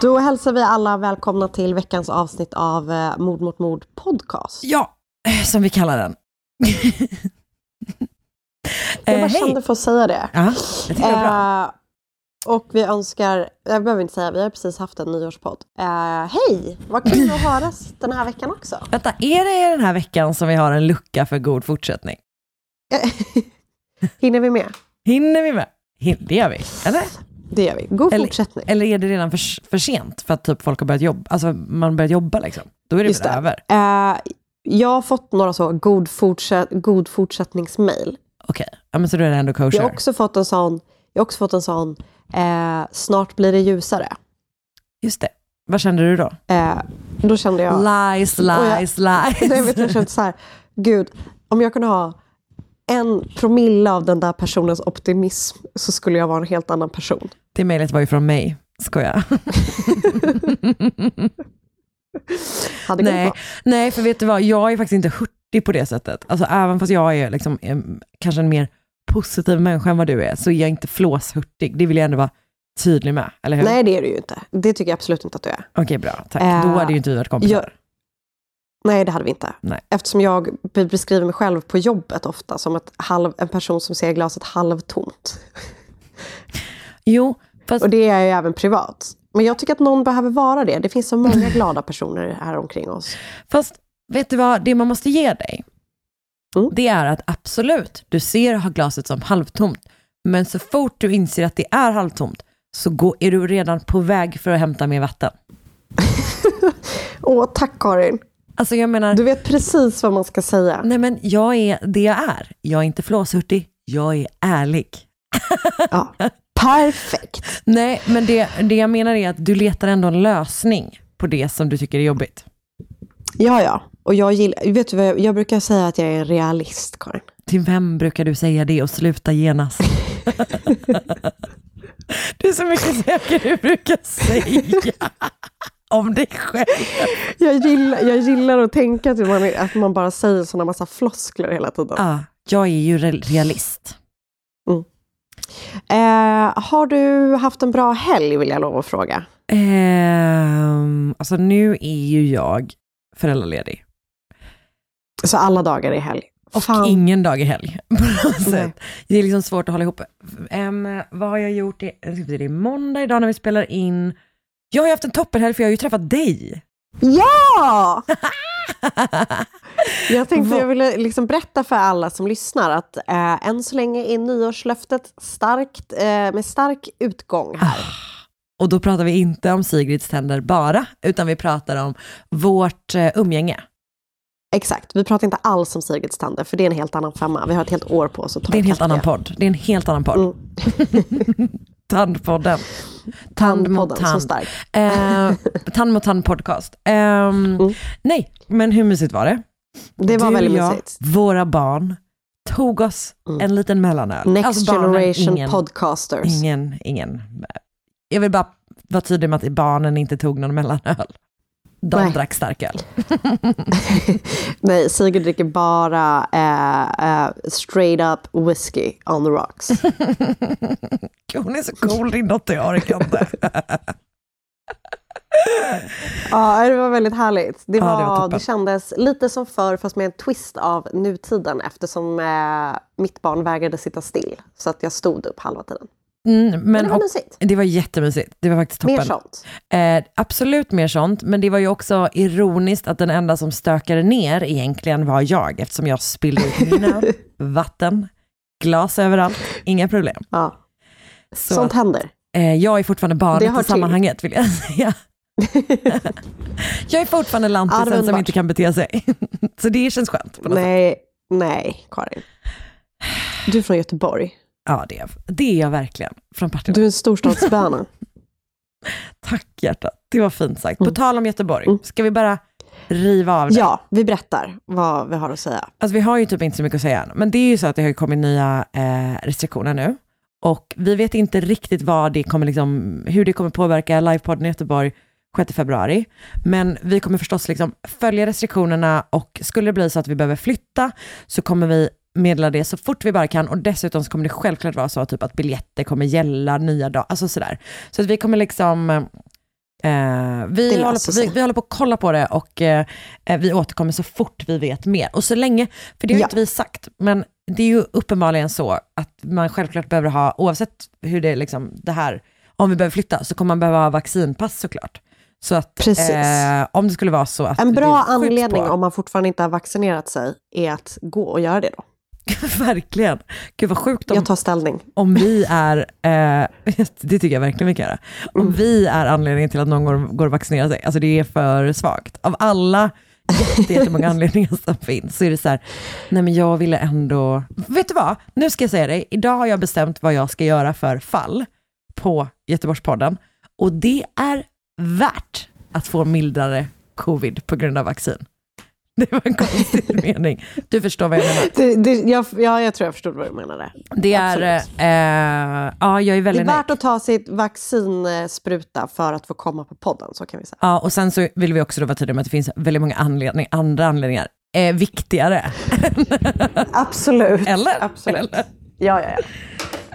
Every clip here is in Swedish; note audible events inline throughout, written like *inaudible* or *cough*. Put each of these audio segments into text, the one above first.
Då hälsar vi alla välkomna till veckans avsnitt av eh, Mord mot mord podcast. Ja, eh, som vi kallar den. *laughs* Jag Eh, bara hej. kände för att säga det. Ja, jag tycker det är bra. Eh, och vi önskar, jag behöver inte säga, vi har precis haft en nyårspodd. Eh, hej, vad kul att höras *laughs* den här veckan också. Vänta, är det den här veckan som vi har en lucka för god fortsättning? *laughs* Hinner vi med? Hinner vi med? Hin- det gör vi, eller? Det gör vi. God Eller- fortsättning. Eller är det redan för, för sent för att typ folk har börjat jobba? Alltså man har börjat jobba liksom. Då är det Just väl över? Eh, jag har fått några så god, fortsätt, god fortsättningsmail. Okej, ja, men så då är det ändå kosher. Jag har också fått en sån, jag har också fått en sån eh, snart blir det ljusare. Just det. Vad kände du då? Eh, då kände jag... Lies, lies, lies. *laughs* Nej, vet jag kände så här, gud, om jag kunde ha en promille av den där personens optimism så skulle jag vara en helt annan person. Det mejlet var ju från mig. *laughs* Gått Nej, nej, för vet du vad, jag är faktiskt inte hurtig på det sättet. Alltså även fast jag är liksom, em, kanske en mer positiv människa än vad du är, så är jag inte flåshurtig. Det vill jag ändå vara tydlig med, eller hur? Nej, det är du ju inte. Det tycker jag absolut inte att du är. Okej, bra. Tack. Eh, Då hade ju inte vi varit kompisar. jag- Nej, det hade vi inte. Nej. Eftersom jag be- beskriver mig själv på jobbet ofta som ett halv, en person som ser glaset halvtomt. *laughs* Jo, fast Och det är jag ju även privat. Men jag tycker att någon behöver vara det. Det finns så många *laughs* glada personer här omkring oss. Fast vet du vad, det man måste ge dig, Mm. det är att absolut, du ser glaset som halvtomt, men så fort du inser att det är halvtomt, så går, är du redan på väg för att hämta mer vatten. *laughs* Åh, tack Karin. Alltså jag menar, Du vet precis vad man ska säga. nej men jag är det jag är. Jag är inte flåshurtig, jag är ärlig. Ja. Perfekt. Nej, men det, det jag menar är att du letar ändå en lösning på det som du tycker är jobbigt. Ja, ja. Och jag gillar, vet du vad jag, jag brukar säga att jag är en realist, Karin. Till vem brukar du säga det och sluta genast? *laughs* det är så mycket saker du brukar säga om dig själv. Jag gillar, jag gillar att tänka att man, är- att man bara säger sådana massa floskler hela tiden. Ja, jag är ju re- realist. Eh, har du haft en bra helg, vill jag lov att fråga. Ehm, alltså nu är ju jag föräldraledig. Så alla dagar är helg. Och Fan. ingen dag i helg. *laughs* På något sätt. Det är liksom svårt att hålla ihop. Um, vad har jag gjort? Det, det är måndag idag när vi spelar in. Jag har ju haft en toppenhelg för jag har ju träffat dig. Ja! *laughs* Jag tänkte jag ville liksom berätta för alla som lyssnar att eh, än så länge är nyårslöftet starkt, eh, med stark utgång här. Och då pratar vi inte om Sigrids tänder bara, utan vi pratar om vårt eh, umgänge. Exakt, vi pratar inte alls om Sigrids tänder för det är en helt annan femma. Vi har ett helt år på oss att ta Det är en helt annan podd. Det är en helt annan podd. Mm. *laughs* Tandpodden. Tand mot så tand. stark. Eh, tand mot tand podcast. Ehm, Nej, men hur mysigt var det? Mm. Det var du, väldigt jag, mysigt. våra barn tog oss en liten mellanöl. Next Alltså barnen, generation ingen, podcasters. Ingen, ingen. Jag vill bara vara tydlig med att barnen inte tog någon mellanöl. De Nej. drack starköl. *laughs* Nej, Sigurd dricker bara eh, eh, straight up whiskey on the rocks. *laughs* Hon är så cool din dotter, jag orkar inte. *laughs* Ja, det var väldigt härligt. Det, Ja, var, det det, var toppen. kändes lite som förr, fast med en twist av nutiden eftersom eh, mitt barn vägrade sitta still. Så att jag stod upp halva tiden. Mm, men det var mysigt. Det var jättemysigt. Det var faktiskt toppen. Mer sånt. Eh, absolut mer sånt, men det var ju också ironiskt att den enda som stökade ner egentligen var jag, eftersom jag spillde ut min öl, *laughs* vatten, glas överallt, inga problem. Ja. Så Sånt att, händer. eh, jag är fortfarande barnet i till. sammanhanget, vill jag säga. *laughs* jag är fortfarande lantisen som inte kan bete sig. *laughs* Så det känns skönt. På något sätt. Nej, nej, Karin. Du är från Göteborg. Ja, det är, det är jag verkligen. Från Partille. Du är en storstadsböna. *laughs* Tack hjärtat, det var fint sagt. På Mm. tal om Göteborg, ska vi bara riva av det? ja, vi berättar vad vi har att säga. Alltså vi har ju typ inte så mycket att säga än, men det är ju så att det har kommit nya eh, restriktioner nu. Och vi vet inte riktigt vad det kommer liksom, hur det kommer påverka livepodden i Göteborg 6 februari. Men vi kommer förstås liksom följa restriktionerna och skulle det bli så att vi behöver flytta så kommer vi meddela det så fort vi bara kan och dessutom så kommer det självklart vara så typ att biljetter kommer gälla nya dagar, alltså sådär. Så att vi kommer liksom Eh, vi, håller på, vi, vi håller på att kolla på det och eh, eh, vi återkommer så fort vi vet mer. Och så länge, för det har Ja. inte vi sagt, men det är ju uppenbarligen så att man självklart behöver ha, oavsett hur det är liksom, det här, om vi behöver flytta, så kommer man behöva ha vaccinpass såklart. Så att Precis. eh, om det skulle vara så att En bra anledning på, om man fortfarande inte har vaccinerat sig är att gå och göra det då. *laughs* Verkligen. Gud vad sjukt om, Jag tar ställning. om vi är, eh, *laughs* det tycker jag verkligen vi kan göra, om Mm. vi är anledningen till att någon går, går och vaccinerar sig, alltså det är för svagt. Av alla jätte- jättemånga *laughs* anledningar som finns, så är det så här, nej men jag ville ändå, vet du vad, nu ska jag säga dig, idag har jag bestämt vad jag ska göra för fall på Göteborgspodden, och det är värt att få mildare covid på grund av vaccin. Det var en konstig *laughs* mening. Du förstår vad jag menar. Det, det, jag, ja, jag tror jag förstod vad du menade. Det är, eh, ja jag är Det väldigt är nöjd. värt att ta sitt vaccinspruta för att få komma på podden, så kan vi säga. Ja, och sen så vill vi också då vara tydliga med att det finns väldigt många anledning, andra anledningar, eh, viktigare. *laughs* Absolut. Eller? Absolut. Eller? Ja, ja, ja.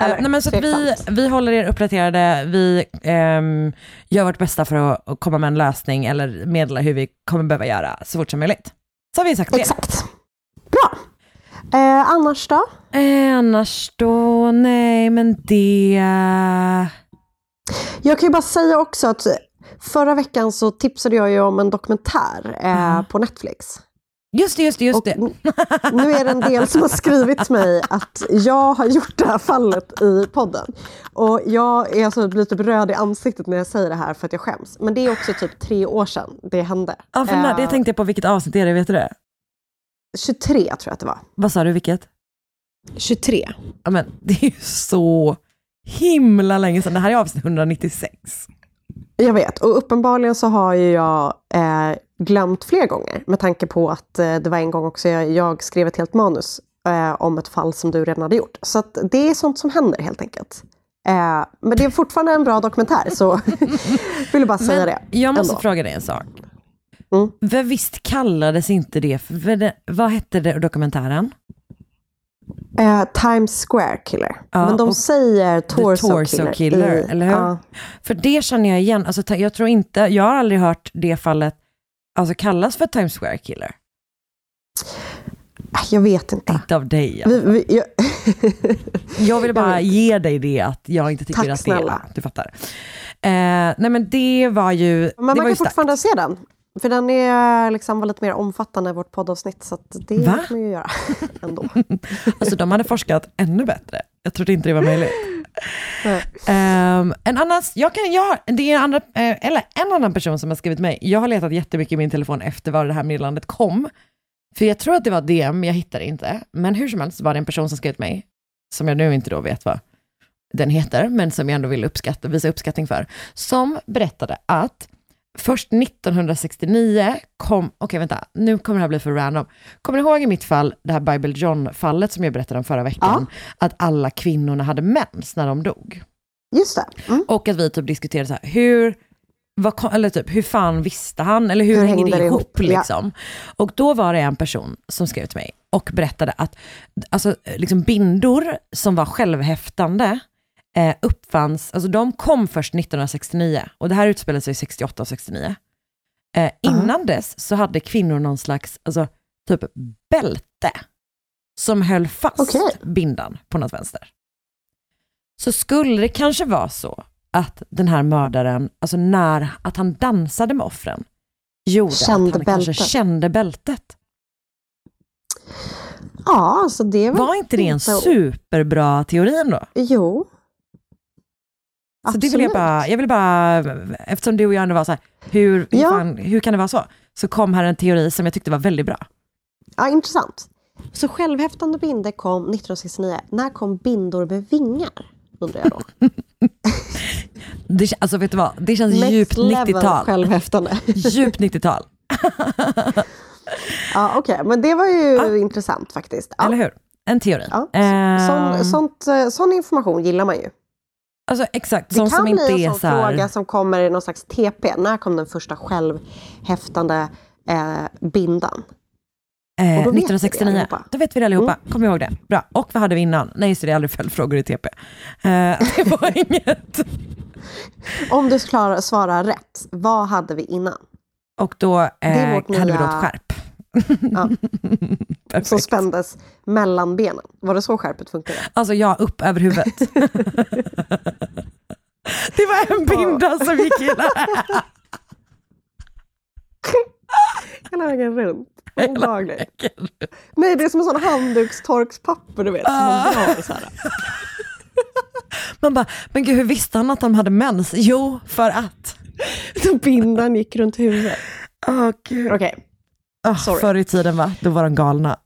Eh, nej, men så vi, vi håller er uppdaterade, vi ehm, gör vårt bästa för att, att komma med en lösning eller meddela hur vi kommer behöva göra så fort som möjligt. Så har vi sagt det. Exakt. Bra. Eh, annars då? Eh, annars då, nej men det... Jag kan ju bara säga också att förra veckan så tipsade jag ju om en dokumentär eh, på Netflix. Just det, just det, just det. Nu är det en del som har skrivit till mig att jag har gjort det här fallet i podden. Och jag är alltså blir typ röd i ansiktet när jag säger det här för att jag skäms. Men det är också typ tre år sedan det hände. Ja, för när, Eh, det tänkte jag på, vilket avsnitt är det, vet du det? 23 tror jag att det var. Vad sa du, vilket? 23. Ja, men det är ju så himla länge sedan. Det här är avsnitt 196. Jag vet, och uppenbarligen så har ju jag eh, glömt fler gånger med tanke på att eh, det var en gång också jag, jag skrev ett helt manus eh, om ett fall som du redan hade gjort. Så det är sånt som händer helt enkelt. Eh, men det är fortfarande en bra dokumentär så *laughs* vill jag bara säga Men det. jag måste ändå. fråga dig en sak. Mm. För visst kallades inte det, för, vad hette det, dokumentären? Eh, Times Square Killer. Ja, Men de säger Torso, Torso Killer, i- eller hur? Ja. För det känner jag igen, alltså, jag tror inte, jag har aldrig hört det fallet alltså, kallas för Times Square Killer. jag vet inte. Inte av dig. Vi, vi, jag, *laughs* Jag vill bara vet. ge dig det att jag inte tycker Tack att det är, snälla. du fattar. Eh, nej men det var ju, men man kan starkt. fortfarande se den. För den är liksom var lite mer omfattande än vårt poddavsnitt. Så att det Va? kan man ju göra *laughs* ändå. *laughs* Alltså de hade forskat ännu bättre. Jag trodde inte det var möjligt. *laughs* Ehm, en annan, jag kan, jag, det är andra, eh, eller en annan person som har skrivit mig. Jag har letat jättemycket i min telefon efter var det här meddelandet kom. För jag tror att det var DM, jag hittar det inte. Men hur som helst var det en person som skrev till mig, som jag nu inte då vet vad, den heter, men som jag ändå vill uppskatta, visa uppskattning för, som berättade att först 1969 kom, okej vänta, nu kommer det här bli för random. Kommer ni ihåg i mitt fall, det här Bible John-fallet som jag berättade om förra veckan, att alla kvinnorna hade mens när de dog? Just det. Mm. Och att vi typ diskuterade så här, hur, vad, eller typ, hur fan visste han? Eller hur, Hur hänger hängde det ihop? ihop? Ja. Liksom? Och då var det en person som skrev till mig och berättade att alltså, liksom bindor som var självhäftande eh, uppfanns, alltså de kom först 1969 och det här utspelade sig 68 och 69. Eh, innan dess så hade kvinnor någon slags, alltså typ bälte som höll fast Okej. bindan på något vänster. Så skulle det kanske vara så att den här mördaren, alltså när, att han dansade med offren, gjorde Kände att han kanske bältet. kände bältet. Ja, alltså det var, Var inte det en superbra teori ändå? Jo. Så det vill jag Absolut. bara, jag vill bara, eftersom du och jag ändå var så här, hur, hur, Ja. fan, hur kan det vara så? Så kom här en teori som jag tyckte var väldigt bra. Ja, intressant. Så självhäftande bindor kom 1969. När kom bindor med vingar? Undrar jag då. *laughs* Det, alltså vet du vad, det känns djupt Next level 90-tal. självhäftande. *laughs* Djupt 90-tal, *laughs* Ja, okej. Men det var ju intressant faktiskt. Ja. eller hur? En teori. Ja. Ehm, Sån, sånt, sån information gillar man ju. Alltså exakt, Det sån kan som bli inte en är sån så här, fråga som kommer i någon slags TP. När kom den första självhäftande eh, bindan? eh, och då vet vi det 1969. allihopa. Då vet vi det allihopa, kommer ihåg det. Bra, och vad hade vi innan? Nej, så det är aldrig följdfrågor i TP. Eh, *laughs* det var inget. Om du klarar, svarar rätt, vad hade vi innan? Och då eh, hade vi då nya- ett skärp. Ja. *laughs* Som spändes mellan benen. Var det så skärpet funkade? Alltså jag upp över huvudet. *laughs* det var en binda som gick hela... *laughs* Hela vägen runt. Olagligt. Nej, det är som en sån handdukstorkspapper du vet. Som man drar så här. Man bara, men gud hur visste han att de hade mens? Jo, för att. Så bindan gick runt huvudet. Gud. Okej, Oh, sorry. förr i tiden va, då var de galna.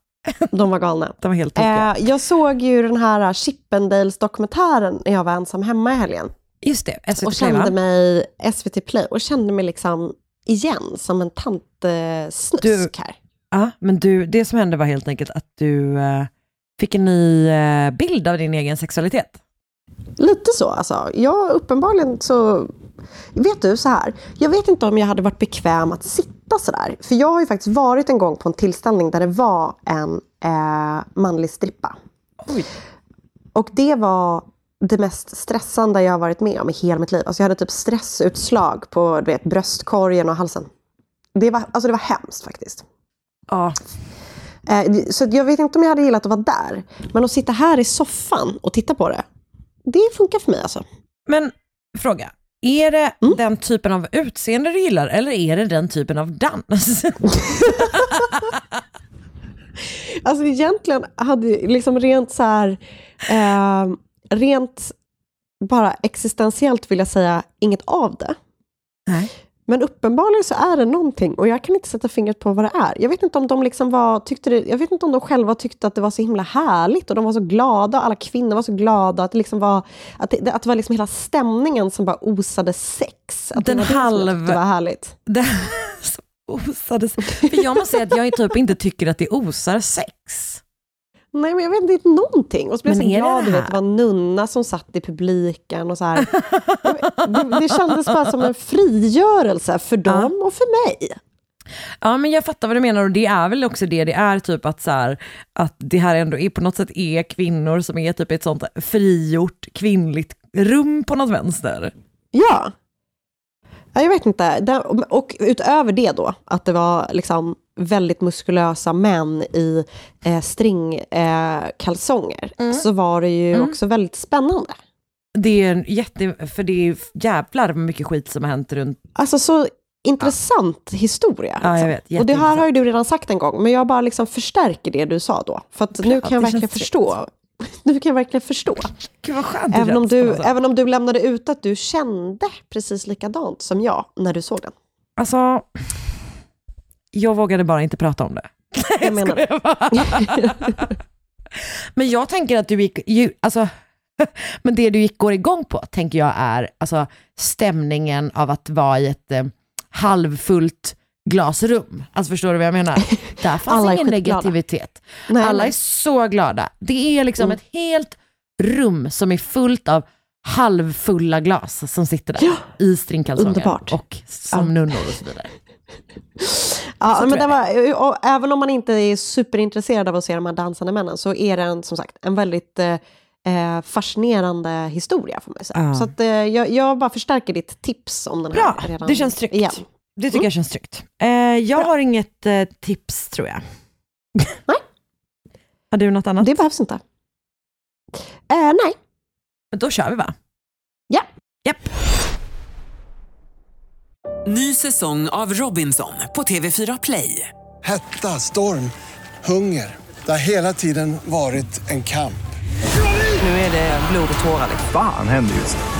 de var galna. *laughs* De var helt tokiga. Eh, jag såg ju den här Chippendales-dokumentären när jag var ensam hemma i helgen. Just det, SVT Och Play, va? kände mig, SVT Play, och kände mig liksom igen som en tant eh, Du- här. Ja, men du, det som hände var helt enkelt att du eh, fick en ny eh, bild av din egen sexualitet. Lite så alltså. Jag uppenbarligen så... Vet du, så här. Jag vet inte om jag hade varit bekväm att sitta så där. För jag har ju faktiskt varit en gång på en tillställning där det var en eh, manlig strippa. Oj. Och det var det mest stressande jag har varit med om i hela mitt liv. Alltså jag hade typ stressutslag på du vet, bröstkorgen och halsen. Det var, alltså det var hemskt faktiskt. Ja, Eh, så jag vet inte om jag hade gillat att vara där. Men att sitta här i soffan och titta på det, det funkar för mig alltså. men fråga. Är det Mm. den typen av utseende du gillar eller är det den typen av dans? *laughs* Alltså egentligen hade liksom rent så här, eh, rent bara existentiellt vill jag säga inget av det. Nej. Men uppenbarligen så är det någonting och jag kan inte sätta fingret på vad det är. Jag vet inte om de liksom var, tyckte det, jag vet inte om de själva tyckte att det var så himla härligt och de var så glada, alla kvinnor var så glada att det liksom var, att det, att det var liksom hela stämningen som bara osade sex. Att det Den det halv- tyckte var härligt. *laughs* Det som osades. För jag måste säga att jag typ inte tycker att det osar sex. Nej, men jag vet inte, inte någonting. Och så blev Men jag så är det glad, det du vet, det var nunna som satt i publiken och så här. det, det kändes bara som en frigörelse för dem och för mig. Ja men jag fattar vad du menar och det är väl också det det är typ att så här, att det här ändå är på något sätt är kvinnor som är typ ett sånt frigjort kvinnligt rum på något vänster. Ja. Ja jag vet inte. Och utöver det då, att det var liksom väldigt muskulösa män i eh, stringkalsonger, eh, kalsonger, så var det ju också väldigt spännande. Det är jätte, för det är jävlar mycket skit som har hänt runt, Alltså så intressant historia. Ja, jag liksom. vet. och det här har ju du redan sagt en gång, men jag bara liksom förstärker det du sa då. För att nu kan jag verkligen förstå. *laughs* Nu kan jag verkligen förstå. gud vad skönt Även om, du, sätt. även om du lämnade ut att du kände precis likadant som jag när du såg den. Alltså, jag vågade bara inte prata om det. *laughs* Jag menar det. *laughs* Men jag tänker att du gick, ju, alltså, Men det du gick, går igång på, tänker jag, är alltså, stämningen av att vara i ett eh, halvfullt glasrum. Alltså förstår du vad jag menar? *laughs* Där fanns ingen negativitet. Nej, Alla nej. är så glada. Det är liksom Mm. ett helt rum som är fullt av halvfulla glas som sitter där i stringkalsonger och som Ja. nunnor och så vidare. Ja, Så men det var, och även om man inte är superintresserad av att se de här dansande männen så är det en, som sagt en väldigt eh, eh, fascinerande historia får man säga. Ja. Så att, eh, jag, jag bara förstärker ditt tips om den här Bra, redan det känns tryggt. Igen. Det tycker Mm. jag känns tryggt. Eh, jag har inget eh, tips tror jag. *laughs* Nej. Har du något annat? Det behövs inte. Eh, nej. Men Då kör vi va? Ja. Japp. Ny säsong av Robinson på TV4 Play. Hetta, storm, hunger. Det har hela tiden varit en kamp. Nu är det blod och tårar. Fan händer just nu.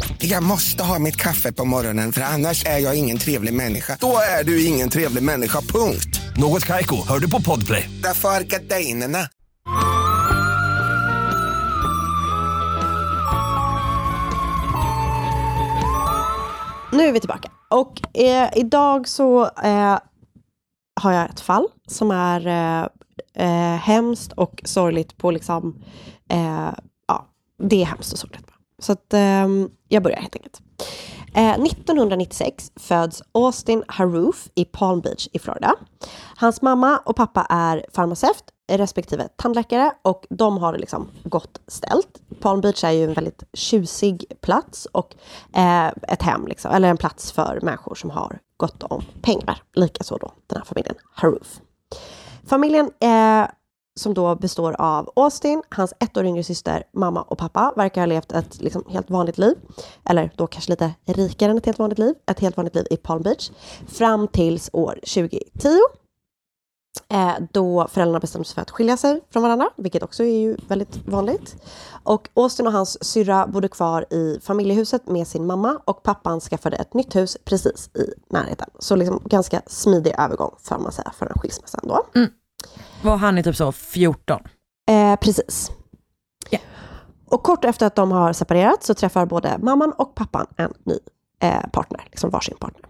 Jag måste ha mitt kaffe på morgonen för annars är jag ingen trevlig människa. Då är du ingen trevlig människa, punkt. Något Kaiko, hör du på Podplay. Därför är gardinerna. Nu är vi tillbaka. Och eh, idag så eh, har jag ett fall som är eh, eh, hemskt och sorgligt på liksom... Eh, ja, det är hemskt och sorgligt. Så att eh, jag börjar helt enkelt. Eh, 1996 föds Austin Haroof i Palm Beach i Florida. Hans mamma och pappa är farmaceut respektive tandläkare och de har det liksom gott ställt. Palm Beach är ju en väldigt tjusig plats och eh, ett hem, liksom, eller en plats för människor som har gott om pengar. Likaså då den här familjen Haroof. Familjen eh, som då består av Austin, hans ett år yngre syster, mamma och pappa, verkar ha levt ett liksom, helt vanligt liv. Eller då kanske lite rikare än ett helt vanligt liv. Ett helt vanligt liv i Palm Beach. Fram tills år 2010. Eh, då föräldrarna bestämde sig för att skilja sig från varandra, vilket också är ju väldigt vanligt. Och Austin och hans syrra bodde kvar i familjehuset med sin mamma och pappan skaffade ett nytt hus precis i närheten. Så liksom ganska smidig övergång får man säga för en skilsmässa ändå. Mm. Var han är typ så 14? Eh, precis. Och kort efter att de har separerat så träffar både mamman och pappan en ny eh, partner, liksom varsin partner.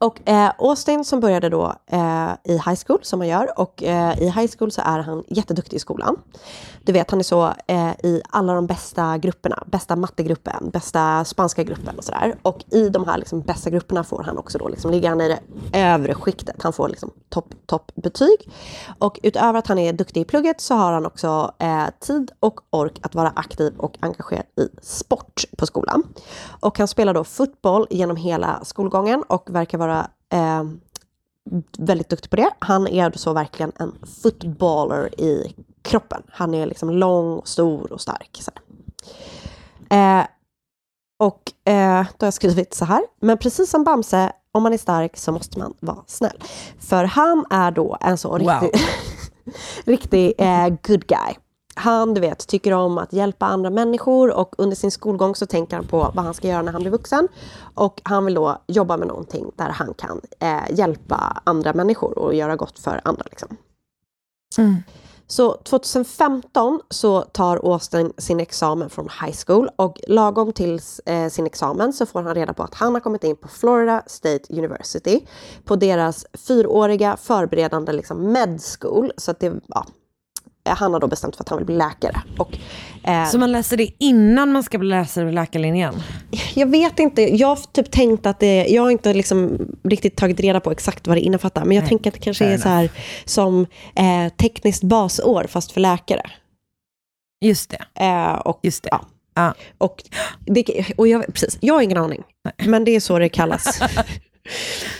Och eh, Austin som började då eh, i high school som man gör och eh, i high school så är han jätteduktig i skolan. Du vet, han är så eh, i alla de bästa grupperna, bästa mattegruppen, bästa spanska gruppen och sådär. Och i de här liksom, bästa grupperna får han också då, liksom, ligger han i det övre skiktet. Han får liksom topp, topp betyg. Och utöver att han är duktig i plugget så har han också eh, tid och ork att vara aktiv och engagerad i sport på skolan. Och han spelar då fotboll genom hela skolgången och verkar vara eh, väldigt duktig på det. Han är så verkligen en footballer i kroppen. Han är liksom lång, och stor och stark. Så. Eh, och eh, då har jag skrivit så här. Men precis som Bamse, om man är stark så måste man vara snäll. För han är då en så riktig, *laughs* riktig eh, good guy. Han, du vet, tycker om att hjälpa andra människor och under sin skolgång så tänker han på vad han ska göra när han blir vuxen. Och han vill då jobba med någonting där han kan eh, hjälpa andra människor och göra gott för andra. Liksom. Så 2015 så tar Austin sin examen från high school och lagom till eh, sin examen så får han reda på att han har kommit in på Florida State University på deras fyraåriga förberedande liksom med school. Så att det, ja, han har då bestämt för att han vill bli läkare. Och, eh, Så man läser det innan man ska läsa läkarlinjen? jag vet inte, jag har typ tänkt att det, jag har inte liksom riktigt tagit reda på exakt vad det innefattar, men jag Nej, tänker att det kanske är så här som eh, tekniskt basår fast för läkare. Just det. Eh, och, Just det. Ja. Ja. Och, det, och jag, precis, jag har ingen aning, men det är så det kallas. *laughs*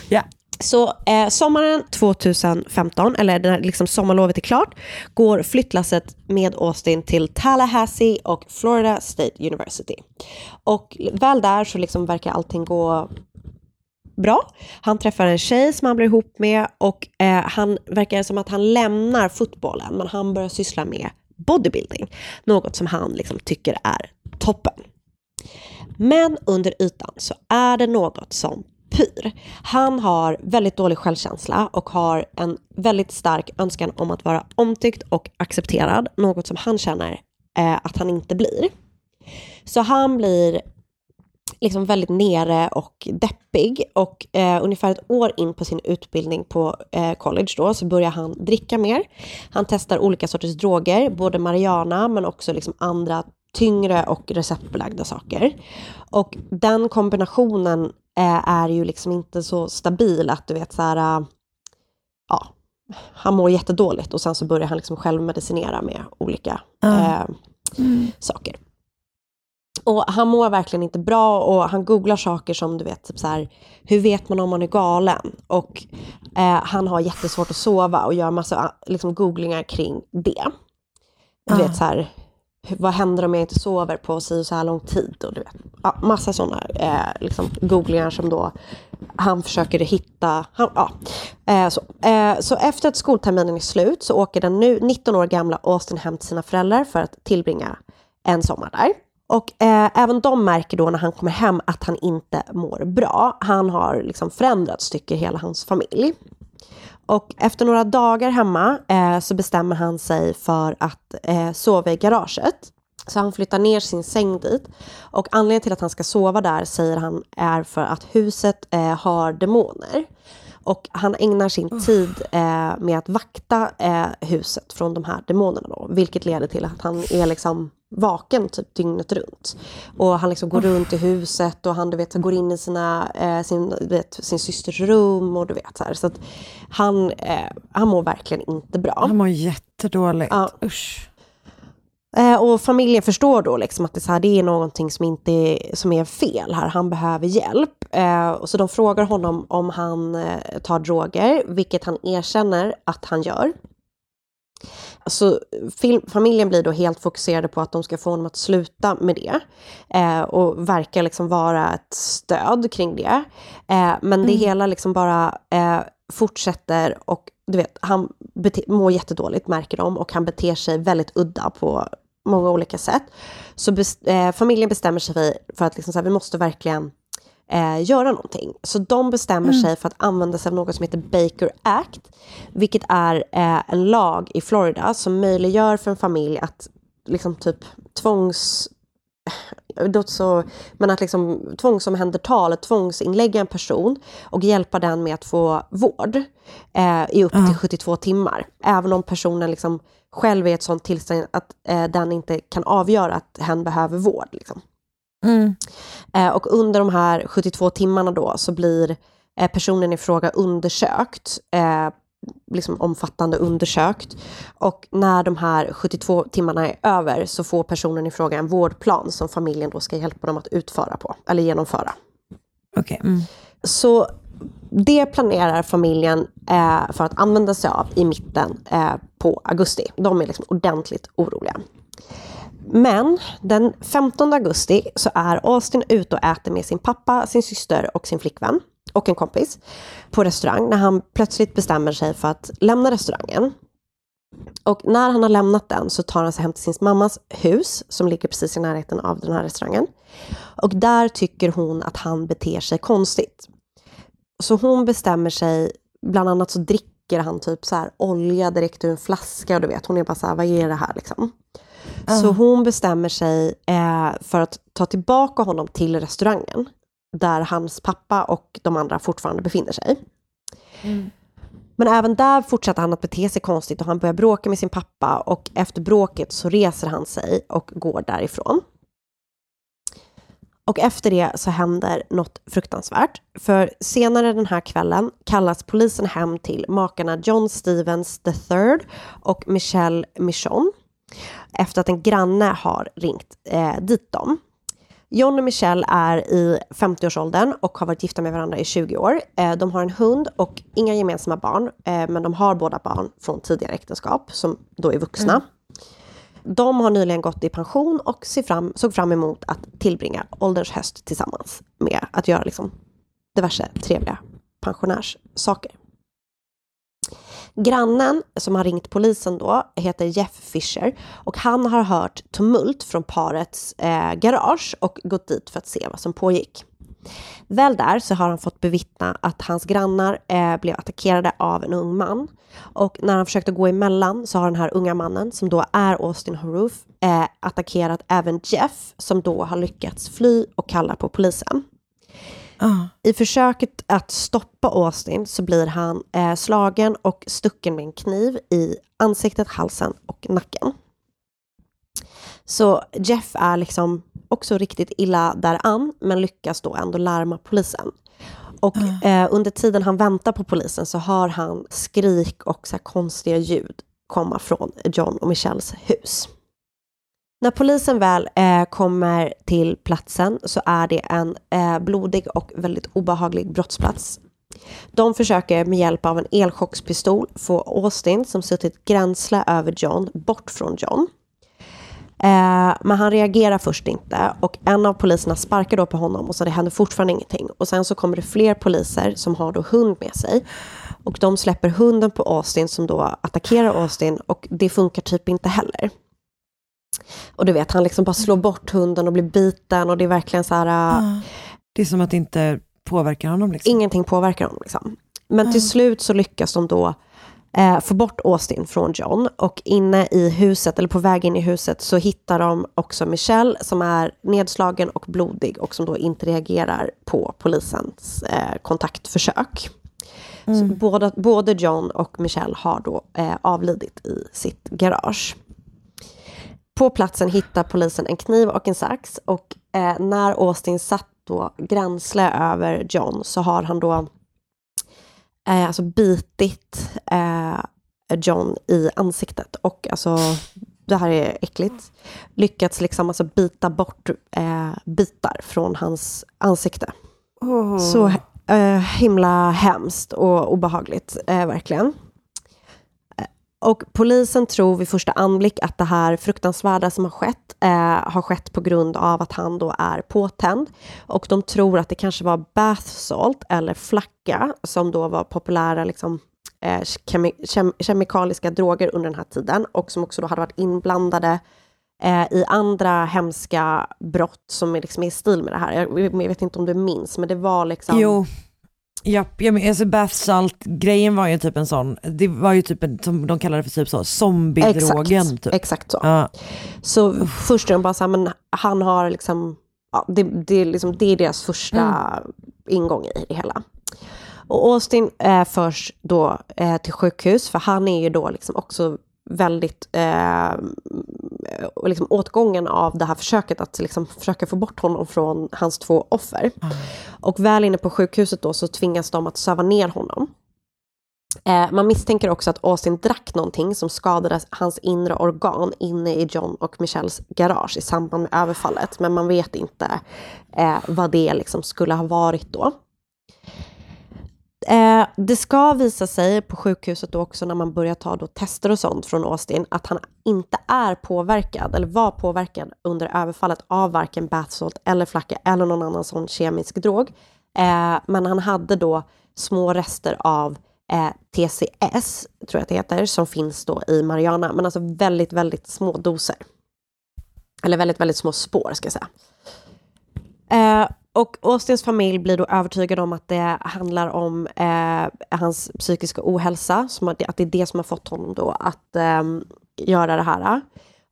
Ja. Så eh, sommaren 2015, eller när liksom sommarlovet är klart, går flyttlasset med Austin till Tallahassee och Florida State University. Och väl där så liksom verkar allting gå bra. Han träffar en tjej som han blir ihop med och eh, han verkar som att han lämnar fotbollen men han börjar syssla med bodybuilding. Något som han liksom tycker är toppen. Men under ytan så är det något som pyr. Han har väldigt dålig självkänsla och har en väldigt stark önskan om att vara omtyckt och accepterad. Något som han känner eh, att han inte blir. Så han blir liksom väldigt nere och deppig och eh, ungefär ett år in på sin utbildning på eh, college då så börjar han dricka mer. Han testar olika sorters droger, både marijuana men också liksom andra tyngre och receptbelagda saker. Och den kombinationen eh, är ju liksom inte så stabil att du vet så här, äh, ja, han mår jättedåligt och sen så börjar han liksom själv medicinera med olika eh, saker. Och han mår verkligen inte bra och han googlar saker som du vet, typ så här, hur vet man om man är galen? Och eh, han har jättesvårt att sova och gör massa liksom, googlingar kring det. Du Ah. vet så här, vad händer om jag inte sover på si och så här lång tid? Och du vet, ja, massa sådana eh, liksom, googlingar som då han försöker hitta. Han, ja, eh, så. Eh, så efter att skolterminen är slut så åker den nu 19 år gamla Austin hem till sina föräldrar för att tillbringa en sommar där. Och eh, även de märker då när han kommer hem att han inte mår bra. Han har liksom förändrats, tycker hela hans familj. Och efter några dagar hemma eh, så bestämmer han sig för att eh, sova i garaget. Så han flyttar ner sin säng dit. Och anledningen till att han ska sova där säger han är för att huset eh, har demoner. Och han ägnar sin tid eh, med att vakta eh, huset från de här demonerna då. Vilket leder till att han är liksom vaken typ dygnet runt. Och han liksom går runt i huset och han du vet, går in i sina, eh, sin, vet, sin systers rum och du vet så här. Så att han, eh, han mår verkligen inte bra. Han mår jättedåligt. Ja. Usch. Eh, och familjen förstår då liksom att det, är så här, det är någonting som, inte är, som är fel här. Han behöver hjälp. Eh, och så de frågar honom om han eh, tar droger, vilket han erkänner att han gör. Så film, familjen blir då helt fokuserade på att de ska få honom att sluta med det. Eh, och verkar liksom vara ett stöd kring det. Eh, men det hela liksom bara eh, fortsätter och du vet, han bete- mår jättedåligt märker de och han beter sig väldigt udda på många olika sätt. Så bes- eh, familjen bestämmer sig för att liksom så här, vi måste verkligen eh, göra någonting. Så de bestämmer sig för att använda sig av något som heter Baker Act, vilket är eh, en lag i Florida som möjliggör för en familj att liksom typ tvångs låter så, men att liksom tvångsomhänderta tvångsinlägga en person och hjälpa den med att få vård eh, i upp till 72 timmar. Även om personen liksom själv är i ett sånt tillstånd att eh, den inte kan avgöra att hen behöver vård. Liksom. Mm. Eh, och under de här 72 timmarna då så blir eh, personen i fråga undersökt, eh, liksom omfattande undersökt. Och när de här 72 timmarna är över så får personen i fråga en vårdplan som familjen då ska hjälpa dem att utföra på, eller genomföra. Okej. Mm. Så det planerar familjen eh, för att använda sig av i mitten eh, på augusti. De är liksom ordentligt oroliga. Men den 15 augusti så är Austin ute och äter med sin pappa, sin syster och sin flickvän och en kompis på restaurang när han plötsligt bestämmer sig för att lämna restaurangen. Och när han har lämnat den så tar han sig hem till sin mammas hus som ligger precis i närheten av den här restaurangen. Och där tycker hon att han beter sig konstigt. Så hon bestämmer sig, bland annat så dricker han typ så här olja direkt ur en flaska och du vet, hon är bara så här, vad är det här liksom? Så hon bestämmer sig eh, för att ta tillbaka honom till restaurangen där hans pappa och de andra fortfarande befinner sig. Men även där fortsätter han att bete sig konstigt och han börjar bråka med sin pappa och efter bråket så reser han sig och går därifrån. Och efter det så händer något fruktansvärt. För senare den här kvällen kallas polisen hem till makarna John Stevens III och Michelle Michon efter att en granne har ringt eh, dit dem. John och Michelle är i 50-årsåldern och har varit gifta med varandra i 20 år. Eh, de har en hund och inga gemensamma barn, eh, men de har båda barn från tidigare äktenskap som då är vuxna. Mm. De har nyligen gått i pension och fram, såg fram emot att tillbringa ålderns höst tillsammans med att göra liksom diverse trevliga pensionärssaker. Grannen som har ringt polisen då heter Jeff Fisher och han har hört tumult från parets eh, garage och gått dit för att se vad som pågick. Väl där så har han fått bevittna att hans grannar eh, blev attackerade av en ung man. Och när han försökte gå emellan så har den här unga mannen, som då är Austin Haroof, eh, attackerat även Jeff, som då har lyckats fly och kallar på polisen. I försöket att stoppa Austin så blir han eh, slagen och stucken med en kniv i ansiktet, halsen och nacken. Så Jeff är liksom också riktigt illa däran, men lyckas då ändå larma polisen. Och eh, under tiden han väntar på polisen så hör han skrik och så här konstiga ljud komma från John och Michelles hus. När polisen väl eh, kommer till platsen så är det en eh, blodig och väldigt obehaglig brottsplats. De försöker med hjälp av en elchockspistol få Austin, som suttit gränsle över John, bort från John. Eh, men han reagerar först inte och en av poliserna sparkar då på honom och så det händer fortfarande ingenting. Och sen så kommer det fler poliser som har då hund med sig. Och de släpper hunden på Austin som då attackerar Austin och det funkar typ inte heller. Och du vet, han liksom bara slår bort hunden och blir biten och det är verkligen så här... äh, Det är som att det inte påverkar honom. Liksom. Ingenting påverkar honom. Liksom. Men till slut så lyckas de då eh, få bort Austin från John och inne i huset, eller på väg in i huset, så hittar de också Michelle som är nedslagen och blodig och som då inte reagerar på polisens eh, kontaktförsök. Så båda, både John och Michelle har då eh, avlidit i sitt garage. På platsen hittar polisen en kniv och en sax och eh, när Austin satt då gränsle över John så har han då eh, alltså bitit eh, John i ansiktet och alltså det här är äckligt. Lyckats liksom alltså bita bort eh, bitar från hans ansikte. Så eh, himla hemskt och obehagligt, eh, verkligen. Och polisen tror vid första anblick att det här fruktansvärda som har skett eh, har skett på grund av att han då är påtänd. Och de tror att det kanske var bath salt eller flacka som då var populära liksom, eh, kemi- kem- kemikaliska droger under den här tiden och som också då hade varit inblandade eh, i andra hemska brott som är liksom i stil med det här. Jag, jag vet inte om du minns, men det var liksom... Jo, Ja, men alltså bath salt grejen var ju typ en sån, det var ju typ en, som de kallar det för typ så, zombiedrogen. Exakt, typ. exakt så. Ja. Så först är de bara så här, men han har liksom, ja, det, det, är liksom, det är deras första ingång i det hela. Och Austin eh, förs då eh, till sjukhus, för han är ju då liksom också väldigt eh, liksom åtgången av det här försöket att liksom försöka få bort honom från hans två offer. Och väl inne på sjukhuset då så tvingas de att söva ner honom. Eh, man misstänker också att Austin drack någonting som skadade hans inre organ inne i John och Michelles garage i samband med överfallet. Men man vet inte eh, vad det liksom skulle ha varit då. Eh, det ska visa sig på sjukhuset då också när man börjar ta då tester och sånt från Austin att han inte är påverkad eller var påverkad under överfallet av varken Bathsalt eller flacka eller någon annan sån kemisk drog. Eh, men han hade då små rester av eh, TCS, tror jag att det heter, som finns då i Mariana, men alltså väldigt, väldigt små doser. Eller väldigt, väldigt små spår ska jag säga. Eh, och Austins familj blir då övertygad om att det handlar om eh, hans psykiska ohälsa, som att, det, är det som har fått honom då att eh, göra det här.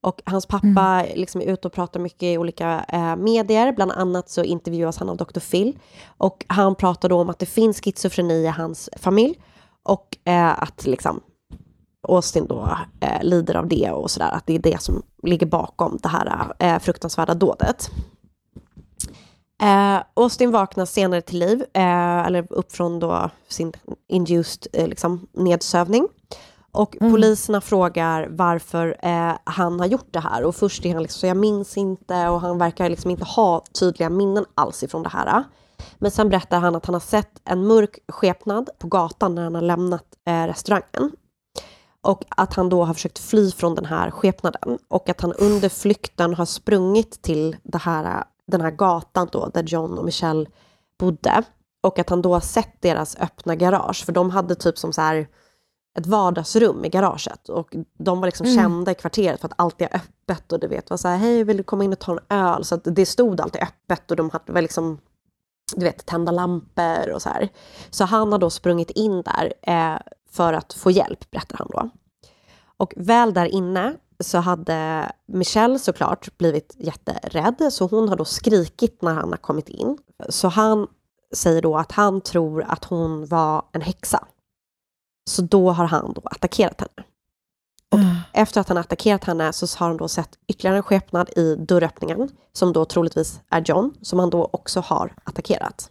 Och hans pappa liksom är ute och pratar mycket i olika eh, medier, bland annat så intervjuas han av Dr. Phil. Och han pratar då om att det finns schizofreni i hans familj och eh, att liksom Austin då eh, lider av det och sådär, att det är det som ligger bakom det här eh, fruktansvärda dådet. Eh, Austin vaknar senare till liv, eh, eller upp från då sin induced eh, liksom, nedsövning. Och poliserna frågar varför eh, han har gjort det här. Och först är han liksom så jag minns inte och han verkar liksom inte ha tydliga minnen alls ifrån det här. Men sen berättar han att han har sett en mörk skepnad på gatan när han har lämnat eh, restaurangen. Och att han då har försökt fly från den här skepnaden. Och att han under flykten har sprungit till det här, den här gatan då, där John och Michelle bodde. Och att han då har sett deras öppna garage. För de hade typ som så här ett vardagsrum i garaget. Och de var liksom Mm. kända i kvarteret för att allt är öppet. Och du vet, var så här, hej vill du komma in och ta en öl? Så att det stod alltid öppet och de hade väl liksom du vet, tända lampor och så här. Så han har då sprungit in där eh, för att få hjälp, berättar han då. Och väl där inne så hade Michelle såklart blivit jätterädd, så hon har då skrikit när han har kommit in. Så han säger då att han tror att hon var en häxa. Så då har han då attackerat henne. Och efter att han attackerat henne så har han då sett ytterligare en skepnad i dörröppningen, som då troligtvis är John, som han då också har attackerat.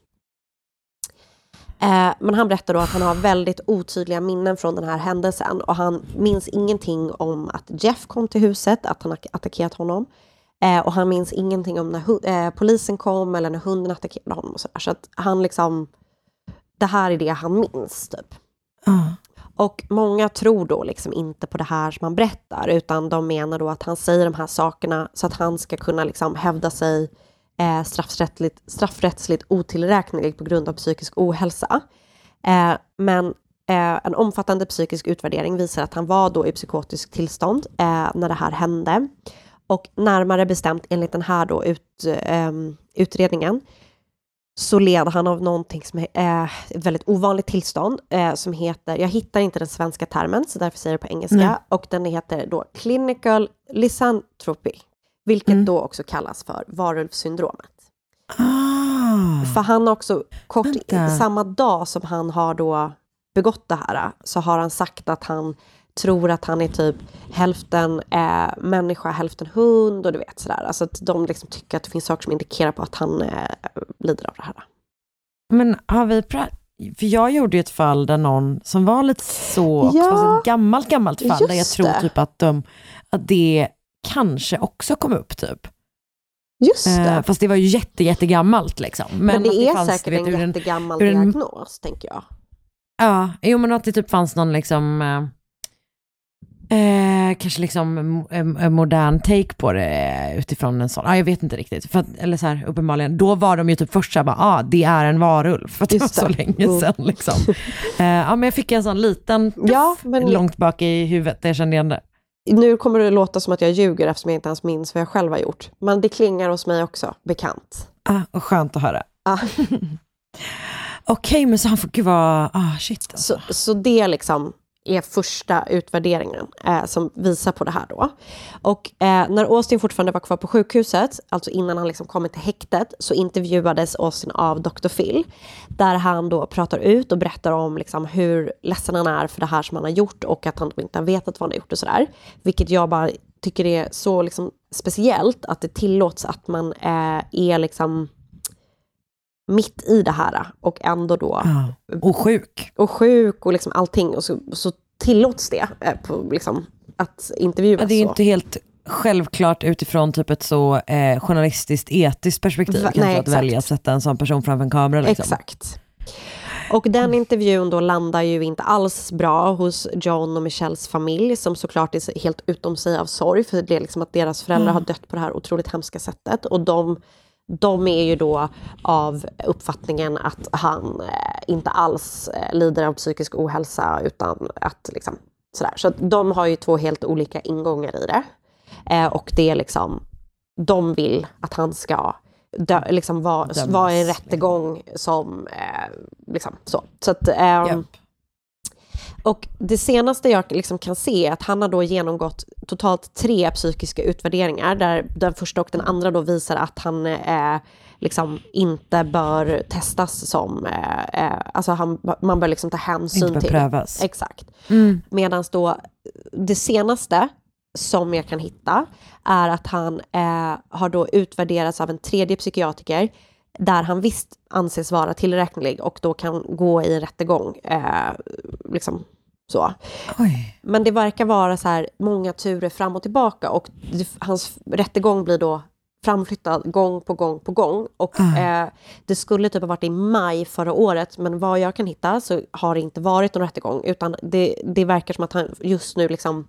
Eh, men han berättar då att han har väldigt otydliga minnen från den här händelsen och han minns ingenting om att Jeff kom till huset, att han attackerat honom. Eh, och han minns ingenting om när eh, polisen kom eller när hunden attackerade honom och sådär. Så att han liksom, det här är det han minns typ. Och många tror då liksom inte på det här som han berättar, utan de menar då att han säger de här sakerna så att han ska kunna liksom hävda sig eh, straffrättsligt, straffrättsligt otillräknelig på grund av psykisk ohälsa. Eh, men eh, en omfattande psykisk utvärdering visar att han var då i psykotisk tillstånd eh, när det här hände. Och närmare bestämt enligt den här då ut, ehm, utredningen så led han av någonting som är eh, ett väldigt ovanligt tillstånd eh, som heter, jag hittar inte den svenska termen så därför säger jag det på engelska, Nej. och den heter då clinical lysanthropy, vilket då också kallas för varulvssyndromet. För han har också kort, Vänta. samma dag som han har då begått det här, så har han sagt att han tror att han är typ hälften eh, människa, hälften hund och du vet sådär. Alltså att de liksom tycker att det finns saker som indikerar på att han eh, lider av det här. Men har vi pra- för jag gjorde ju ett fall där någon som var lite så, Ja. fast ett gammalt, gammalt fall, där jag tror typ att, de, att det kanske också kom upp typ. Just det. Eh, fast det var ju jätte, jättegammalt liksom. Men, att det är fanns, säkert vet, en jättegammal en- diagnos, tänker jag. Ja, jo men att det typ fanns någon liksom, eh, eh, kanske liksom en, en modern take på det utifrån en sån, ja jag vet inte riktigt. För att, eller så här, uppenbarligen, då var de ju typ först såhär, ah, det är en varulv, *laughs* för att det var så det. länge Mm. sedan liksom. Eh, ja men jag fick en sån liten, Ja, men långt bak i huvudet, jag kände igen det. Nu kommer det låta som att jag ljuger eftersom jag inte ens minns vad jag själv har gjort. Men det klingar hos mig också, bekant. Ah, och skönt att höra. Ah. *laughs* Okej, men så han får, gud vad, ah shit alltså. Så, så det liksom är första utvärderingen eh, som visar på det här då. Och eh, när Austin fortfarande var kvar på sjukhuset, alltså innan han liksom kommit till häktet, så intervjuades Austin av Dr. Phil, där han då pratar ut och berättar om liksom hur ledsen han är för det här som han har gjort och att han inte har vetat vad han har gjort och sådär. Vilket jag bara tycker är så liksom speciellt att det tillåts att man eh, är liksom mitt i det här och ändå då Ja, och sjuk. och sjuk och liksom allting och så, så tillåts det eh, på, liksom, att intervjuas Ja, det är så. inte helt självklart utifrån typ ett så eh, journalistiskt etiskt perspektiv Va- nej, att exakt. välja att sätta en sån person framför en kamera. Liksom. Exakt. Och den intervjun då landar ju inte alls bra hos John och Michelles familj som såklart är helt utom sig av sorg för det är liksom att deras föräldrar Mm. har dött på det här otroligt hemska sättet och de, de är ju då av uppfattningen att han eh, inte alls eh, lider av psykisk ohälsa utan att liksom sådär. Så de har ju två helt olika ingångar i det. Eh, och det är liksom, de vill att han ska dö, liksom vara var i en rättegång som liksom så. så att, ehm, Och det senaste jag liksom kan se är att han har då genomgått totalt tre psykiska utvärderingar där den första och den andra då visar att han eh, liksom inte bör testas som, eh, eh, alltså han, man bör liksom ta hänsyn Inte bör till. prövas. Exakt. Mm. Medan då det senaste som jag kan hitta är att han eh, har då utvärderats av en tredje psykiatriker där han visst anses vara tillräknelig och då kan gå i en rättegång eh, liksom, Så. Men det verkar vara så här många turer fram och tillbaka och det, hans rättegång blir då framflyttad gång på gång på gång. Och eh, det skulle typ ha varit i maj förra året, men vad jag kan hitta så har det inte varit någon rättegång, utan det, det verkar som att han just nu liksom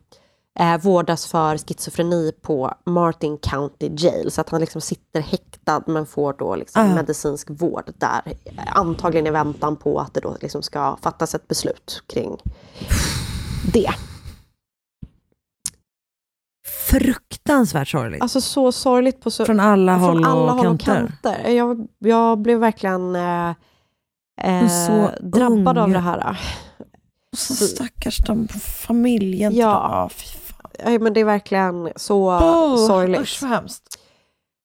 eh, vårdas för schizofreni på Martin County Jail, så att han liksom sitter häktad men får då liksom Ah. medicinsk vård där, eh, antagligen i väntan på att det då liksom ska fattas ett beslut kring det. Fruktansvärt sorgligt. Alltså så sorgligt på så, Från alla håll från alla och håll och kanter. kanter. Jag, jag blev verkligen eh, eh, så drabbad ung. av det här. Så stackars de familjen. Ja. Ja, men det är verkligen så Åh, sorgligt. usch, vad hemskt.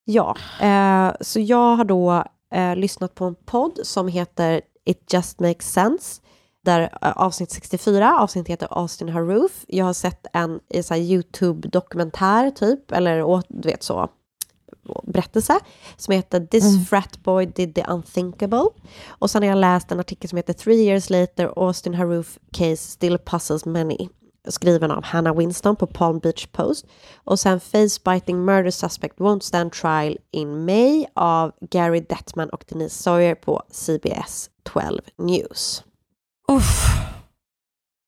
Ja, eh, så jag har då eh, lyssnat på en podd som heter It just makes sense. Där eh, avsnitt 64, avsnitt heter Austin Haroof. Jag har sett en YouTube-dokumentär typ, eller du vet så, berättelse som heter This frat boy did the unthinkable. Och sen har jag läst en artikel som heter Three years later Austin Haroof case still puzzles many. Skriven av Hannah Winston på Palm Beach Post. Och sen Face biting murder suspect won't stand trial in May av Gary Detman och Denise Sawyer på CBS 12 News. Uff.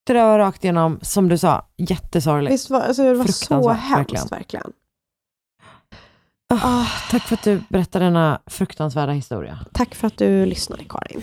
Det där var rakt igenom, som du sa, jättesorgligt. Visst var, alltså, det var så hemskt verkligen. verkligen. Ah, tack för att du berättade denna fruktansvärda historia. Tack för att du lyssnade Karin.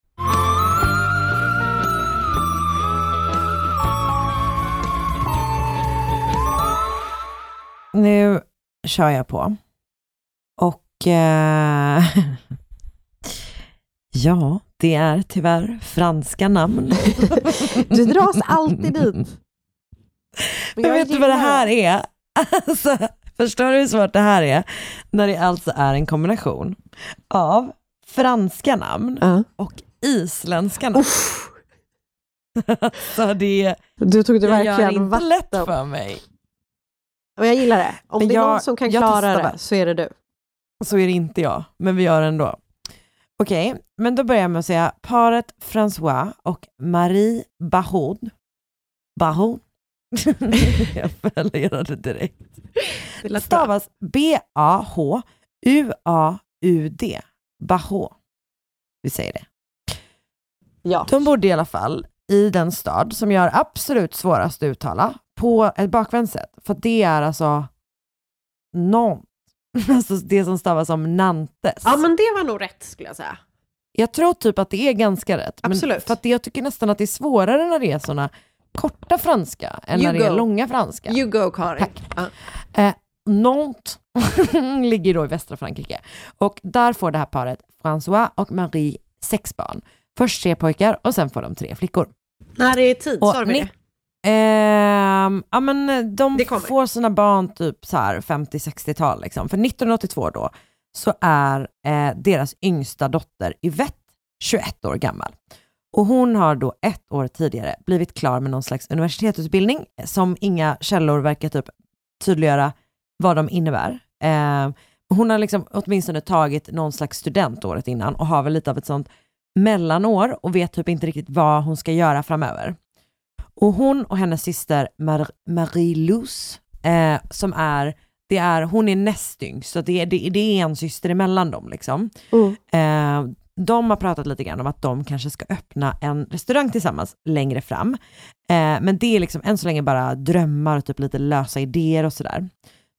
Nu kör jag på. Och eh, *laughs* ja, det är tyvärr franska namn. *laughs* Du dras alltid dit. *laughs* Men jag vet du vad det här är? Alltså, förstår du hur svårt det här är? När det alltså är en kombination av franska namn och isländska namn. så det, Du tog det jag gör verkligen inte lätt vatten. för mig. Och jag gillar det. Om Men det är jag- någon som kan jag klara testar. det så är det du. Så är det inte jag, men vi gör det ändå. Okej, men då börjar jag med att säga paret François och Marie Bahoud. Bahoud? *laughs* jag följer det direkt. Stavas B-A-H-U-A-U-D. Bahoud. Vi säger det. Ja. De bodde i alla fall i den stad som jag har absolut svårast att uttala på ett bakvänt sätt. För det är alltså Nantes. *laughs* Alltså det som stavas som Nantes. Ja, men det var nog rätt skulle jag säga. Jag tror typ att det är ganska rätt. Absolut. För att jag tycker nästan att det är svårare när det är såna korta franska än You när det är go. långa franska. You go Karin. Ja. Eh, Nantes *laughs* ligger då i västra Frankrike. Och där får det här paret François och Marie sex barn. Först tre pojkar och sen får de tre flickor. När det är tid, sa ni- det? Ehm, ja men de Det kommer. får sina barn typ så här 50-60-tal liksom. För 1982 då så är eh, deras yngsta dotter Yvette 21 år gammal. Och hon har då ett år tidigare blivit klar med någon slags universitetsutbildning som inga källor verkar typ tydliggöra vad de innebär. Eh, hon har liksom åtminstone tagit någon slags student året innan och har väl lite av ett sånt mellanår och vet typ inte riktigt vad hon ska göra framöver. Och hon och hennes syster Mar- Marie-Luz, eh, som är, det är, hon är näst yngst, så det är, det, det är en syster emellan dem. Liksom. Eh, de har pratat lite grann om att de kanske ska öppna en restaurang tillsammans längre fram. Eh, men det är liksom än så länge bara drömmar och typ lite lösa idéer och sådär.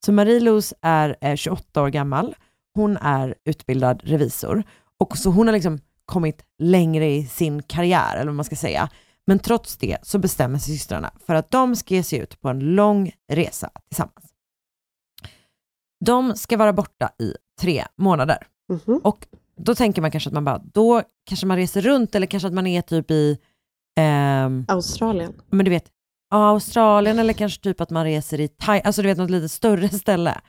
Så Marie-Luz är eh, 28 år gammal. hon är utbildad revisor och så hon har liksom kommit längre i sin karriär, eller vad man ska säga. Men trots det så bestämmer sig systrarna för att de ska ge sig ut på en lång resa tillsammans. De ska vara borta i tre månader. Och då tänker man kanske att man bara, då kanske man reser runt eller kanske att man är typ i... ehm, Australien. men du vet, Australien eller kanske typ att man reser i Thailand, alltså du vet något lite större ställe.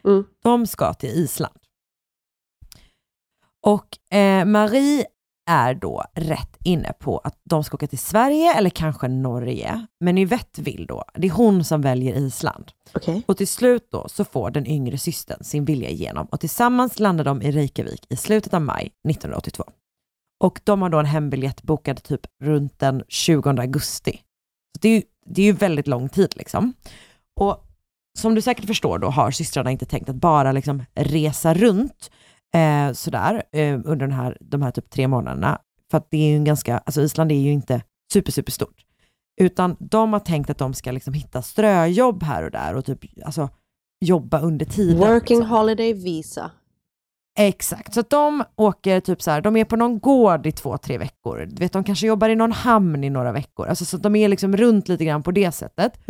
De ska till Island. Och eh, Marie är då rätt inne på att de ska åka till Sverige eller kanske Norge. Men Yvette vill då, det är hon som väljer Island. Och till slut då så får den yngre systern sin vilja igenom och tillsammans landar de i Reykjavik i slutet av maj 1982. Och de har då en hembiljett bokad typ runt den 20 augusti. Så det är ju, det är ju väldigt lång tid liksom. Och som du säkert förstår då har systrarna inte tänkt att bara liksom resa runt eh, sådär eh, under den här, de här typ tre månaderna. För att det är ju en ganska, alltså Island är ju inte super, super stort. Utan de har tänkt att de ska liksom hitta ströjobb här och där och typ alltså, jobba under tiden. Working holiday visa. Exakt, så att de åker typ så här, de är på någon gård i två, tre veckor. Du vet, de kanske jobbar i någon hamn i några veckor. Alltså, så att de är liksom runt lite grann på det sättet.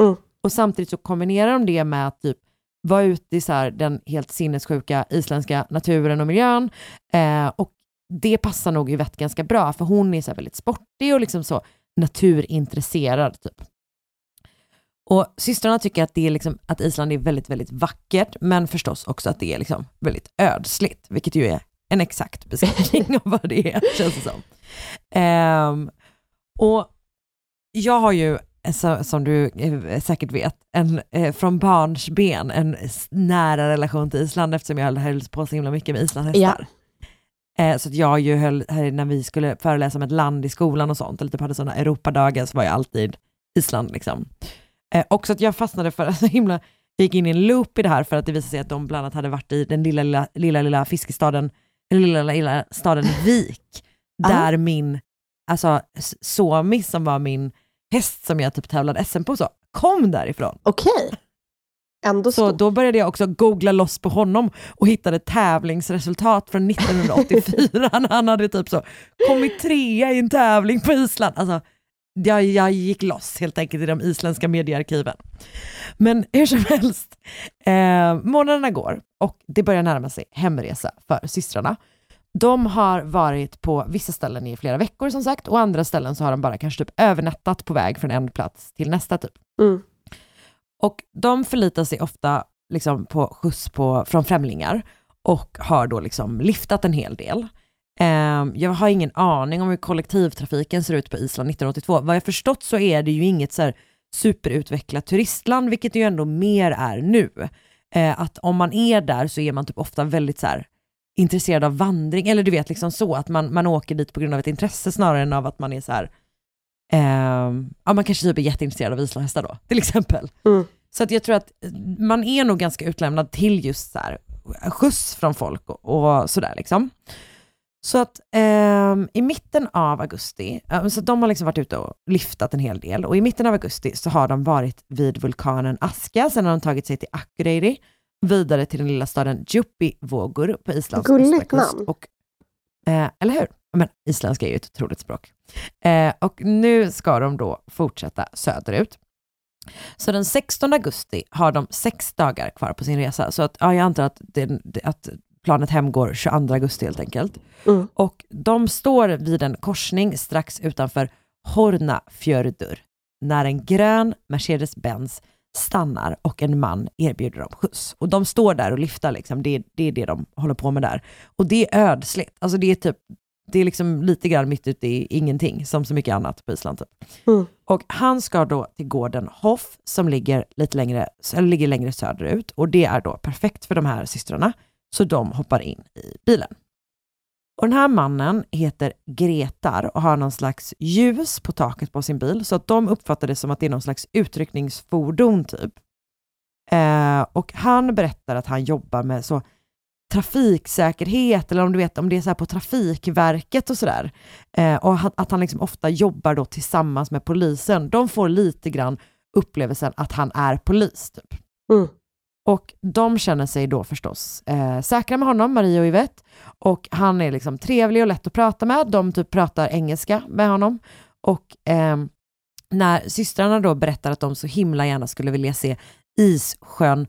Och samtidigt så kombinerar de det med att typ vara ute i så här, den helt sinnessjuka isländska naturen och miljön. Eh, och det passar nog Yvette ganska bra, för hon är så här väldigt sportig och liksom så naturintresserad. Typ. Och systrarna tycker att, det är liksom, att Island är väldigt, väldigt vackert, men förstås också att det är liksom väldigt ödsligt, vilket ju är en exakt beskrivning av vad det är, känns det som. Um, och jag har ju, så, som du eh, säkert vet, en, eh, från barns ben en nära relation till Island eftersom jag höll på så himla mycket med islandshästar. Eh, så att jag ju höll, här, när vi skulle föreläsa om ett land i skolan och sånt, eller typ hade sådana Europadagar, så var jag alltid Island liksom. Eh, också att jag fastnade för, *laughs* så himla, jag gick in i en loop i det här för att det visade sig att de bland annat hade varit i den lilla, lilla, lilla, lilla fiskestaden, eller lilla, lilla, lilla staden Vik, där min, alltså S- Somi som var min häst som jag typ tävlade SM på så, kom därifrån. Okej. Ändå så då började jag också googla loss på honom och hittade tävlingsresultat från 1984 *laughs* när han hade typ så kommit trea i en tävling på Island. Alltså, jag, jag gick loss helt enkelt i de isländska mediearkiven. Men hur som helst, eh, månaderna går och det börjar närma sig hemresa för systrarna. De har varit på vissa ställen i flera veckor som sagt och andra ställen så har de bara kanske typ övernattat på väg från en plats till nästa typ. Och de förlitar sig ofta liksom på skjuts på, från främlingar och har då liksom liftat en hel del. Ehm, jag har ingen aning om hur kollektivtrafiken ser ut på Island 1982. Vad jag förstått så är det ju inget så här superutvecklat turistland, vilket det ju ändå mer är nu. Eh, att om man är där så är man typ ofta väldigt så här intresserad av vandring, eller du vet liksom så, att man, man åker dit på grund av ett intresse snarare än av att man är så här, ehm, ja man kanske typ är jätteintresserad av islandshästar då, till exempel. Så att jag tror att man är nog ganska utlämnad till just så här, skjuts från folk och, och sådär liksom. Så att ehm, i mitten av augusti, eh, så de har liksom varit ute och lyftat en hel del och i mitten av augusti så har de varit vid vulkanen Aska, sen har de tagit sig till Akureyri, vidare till den lilla staden Djupivågur på Islands Gulligt namn. Och, eh, eller hur? Men isländska är ju ett otroligt språk. Eh, och nu ska de då fortsätta söderut. Så den 16 augusti har de sex dagar kvar på sin resa. Så att, ja, jag antar att, det, att planet hem går 22 augusti helt enkelt. Och de står vid en korsning strax utanför Hornafjörður när en grön Mercedes-Benz stannar och en man erbjuder dem skjuts. Och de står där och lyfter, liksom. det, det är det de håller på med där. Och det är ödsligt, alltså det är typ det är liksom lite grann mitt ute i ingenting, som så mycket annat på Island. Typ. Och han ska då till gården Hoff, som ligger lite längre, eller ligger längre söderut. Och det är då perfekt för de här systrarna, så de hoppar in i bilen. Och den här mannen heter Gretar och har någon slags ljus på taket på sin bil, så att de uppfattar det som att det är någon slags utryckningsfordon typ. Eh, och han berättar att han jobbar med så trafiksäkerhet, eller om du vet om det är så här på Trafikverket och sådär. Eh, och att, att han liksom ofta jobbar då tillsammans med polisen. De får lite grann upplevelsen att han är polis. Typ. Mm. Och de känner sig då förstås eh, säkra med honom, Maria och Yvette. Och han är liksom trevlig och lätt att prata med. De typ pratar engelska med honom. Och eh, när systrarna då berättar att de så himla gärna skulle vilja se Issjön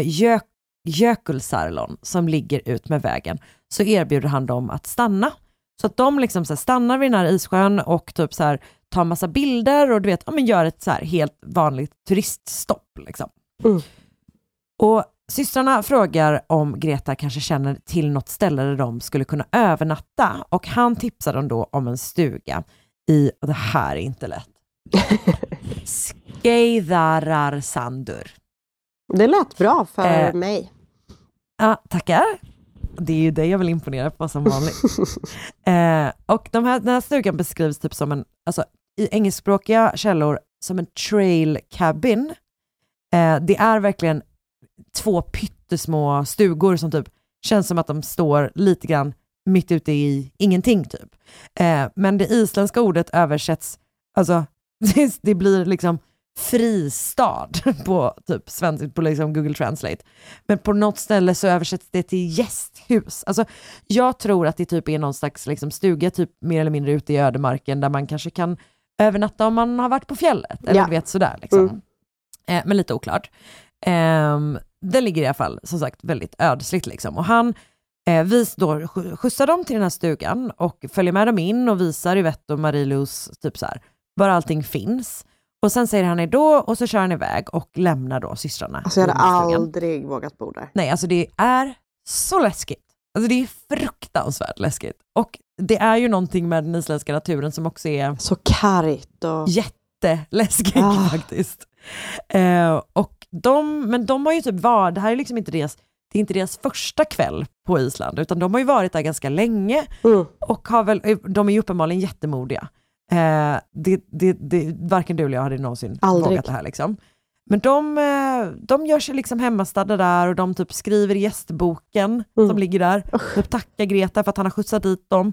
eh, Jökulsarlon som ligger ut med vägen, så erbjuder han dem att stanna. Så att de liksom så här stannar vid den här issjön och typ så här tar massa bilder och du vet, ja, men gör ett så här helt vanligt turiststopp. Liksom. Mm. Och systrarna frågar om Greta kanske känner till något ställe där de skulle kunna övernatta och han tipsar dem då om en stuga i, och det här är inte lätt, *laughs* Skeiðararsandur. Det lät bra för Eh, mig. Ja, tackar. Det är ju det jag vill imponera på som vanligt. *laughs* eh, och de här, den här stugan beskrivs typ som en, alltså i engelskspråkiga källor, som en trail cabin. Eh, det är verkligen två pyttesmå stugor som typ känns som att de står lite grann mitt ute i ingenting typ. Eh, men det isländska ordet översätts, alltså *laughs* det, det blir liksom fristad *laughs* på typ svensk, på liksom Google Translate. Men på något ställe så översätts det till gästhus. Alltså, jag tror att det typ är någon slags liksom stuga, typ mer eller mindre ute i ödemarken, där man kanske kan övernatta om man har varit på fjället. Eller Ja. vet sådär. Liksom. Mm. Eh, men lite oklart. Ehm, den ligger i alla fall som sagt väldigt ödsligt. Liksom. Och han eh, vis då sk- skjutsar dem till den här stugan och följer med dem in och visar Yvette och Marie-Louise typ så här, var allting finns. Och sen säger han då och så kör han iväg och lämnar då systrarna. Alltså jag hade aldrig vågat bo där. Nej, alltså det är så läskigt. Alltså det är fruktansvärt läskigt. Och det är ju någonting med den isländska naturen som också är Så kargt och... jätteläskigt Ah. faktiskt. Eh, och de, men de har ju typ varit, det här är liksom inte deras, det är inte deras första kväll på Island, utan de har ju varit där ganska länge Mm. och har väl, de är ju uppenbarligen jättemodiga. Eh, det, det, det, varken du eller jag hade någonsin Aldrig. vågat det här liksom. Men de, eh, de gör sig liksom hemmastadda där och de typ skriver i gästboken Mm. som ligger där. Typ tackar Greta för att han har skjutsat dit dem.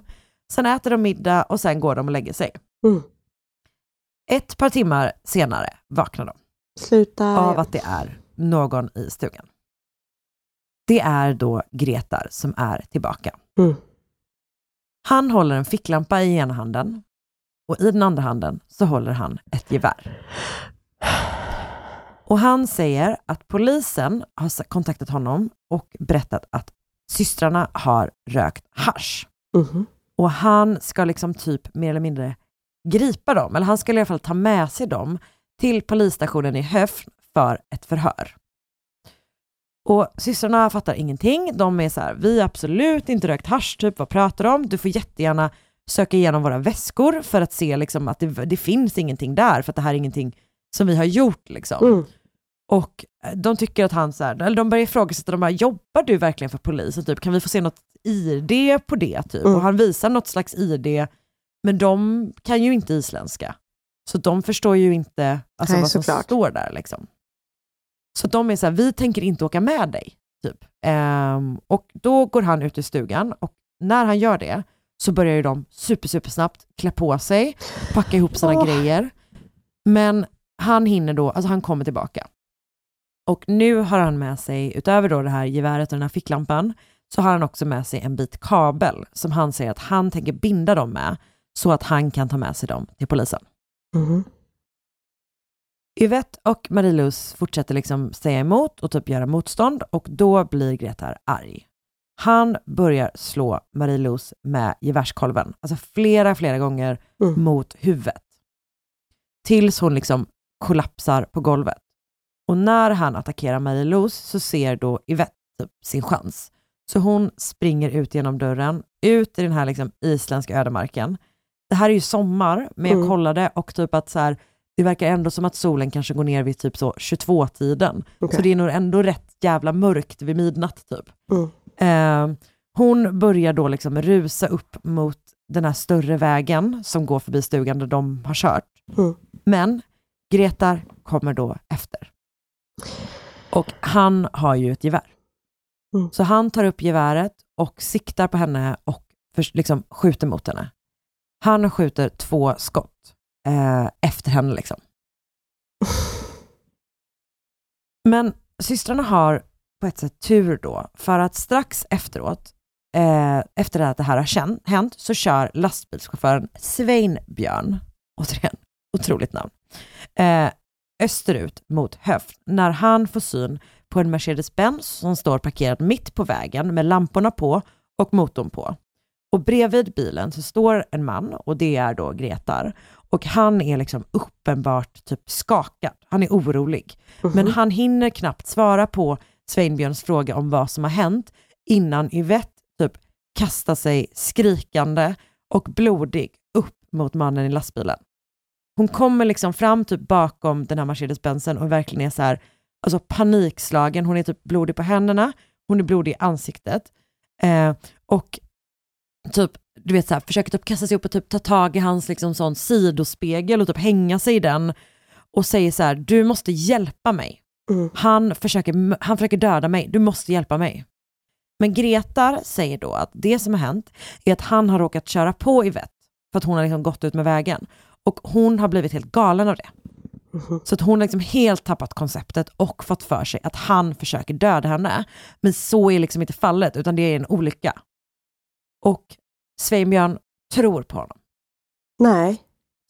Sen äter de middag och sen går de och lägger sig. Mm. Ett par timmar senare vaknar de Sluta. av att det är någon i stugan. Det är då Gretar som är tillbaka. Mm. Han håller en ficklampa i ena handen och i den andra handen så håller han ett gevär. Och han säger att polisen har kontaktat honom och berättat att systrarna har rökt hasch. Mhm. Och han ska liksom typ mer eller mindre gripa dem, eller han ska i alla fall ta med sig dem till polisstationen i Höfn för ett förhör. Och systrarna fattar ingenting. De är så här, vi har absolut inte rökt hasch, typ vad pratar du om? Du får jättegärna söka igenom våra väskor för att se liksom att det, det finns ingenting där, för att det här är ingenting som vi har gjort. Liksom. Mm. Och eh, de tycker att han, så här, eller de börjar ifrågasätta, de bara, jobbar du verkligen för polisen? Typ, kan vi få se något ID på det? Typ? Mm. Och han visar något slags ID, men de kan ju inte isländska. Så de förstår ju inte alltså, Nej, vad som såklart. står där. Liksom. Så de är så här, vi tänker inte åka med dig. Typ. Ehm, och då går han ut i stugan och när han gör det så börjar ju de super, super snabbt klä på sig, packa ihop sina Åh. grejer. Men han hinner då, alltså han kommer tillbaka. Och nu har han med sig, utöver då det här geväret och den här ficklampan, så har han också med sig en bit kabel som han säger att han tänker binda dem med så att han kan ta med sig dem till polisen. Mhm. Yvette och Marie-Louise fortsätter liksom säga emot och typ göra motstånd och då blir Gretar arg. Han börjar slå Marie-Louise med gevärskolven, alltså flera, flera gånger Mm. mot huvudet. Tills hon liksom kollapsar på golvet. Och när han attackerar Marie-Louise så ser då Yvette typ sin chans. Så hon springer ut genom dörren, ut i den här liksom isländska ödemarken. Det här är ju sommar, men jag Mm. kollade och typ att så här, det verkar ändå som att solen kanske går ner vid typ så 22-tiden. Okej. Så det är nog ändå rätt jävla mörkt vid midnatt typ. Mm. Eh, hon börjar då liksom rusa upp mot den här större vägen som går förbi stugan där de har kört. Mm. Men Gretar kommer då efter. Och han har ju ett gevär. Mm. Så han tar upp geväret och siktar på henne och för, liksom skjuter mot henne. Han skjuter två skott eh, efter henne. liksom. Men systrarna har på ett sätt tur då, för att strax efteråt, eh, efter att det här har känt, hänt, så kör lastbilschauffören Sveinbjörn, återigen, otroligt namn, eh, österut mot Höft när han får syn på en Mercedes-Benz som står parkerad mitt på vägen med lamporna på och motorn på. Och bredvid bilen så står en man och det är då Gretar. Och han är liksom uppenbart typ skakad. Han är orolig. Men han hinner knappt svara på Sveinbjörns fråga om vad som har hänt innan Yvette typ kastar sig skrikande och blodig upp mot mannen i lastbilen. Hon kommer liksom fram typ bakom den här Mercedes-Benzen och verkligen är så här, alltså panikslagen. Hon är typ blodig på händerna, hon är blodig i ansiktet. Eh, och typ, du vet så här, försöker typ kasta sig upp och typ ta tag i hans liksom sån sidospegel och typ hänga sig i den och säger så här, du måste hjälpa mig. Han, försöker, han försöker döda mig, du måste hjälpa mig. Men Gretar säger då att det som har hänt är att han har råkat köra på Yvette för att hon har liksom gått ut med vägen. Och hon har blivit helt galen av det. Så att hon har liksom helt tappat konceptet och fått för sig att han försöker döda henne. Men så är liksom inte fallet, utan det är en olycka. Och Sveinbjörn tror på honom. Nej.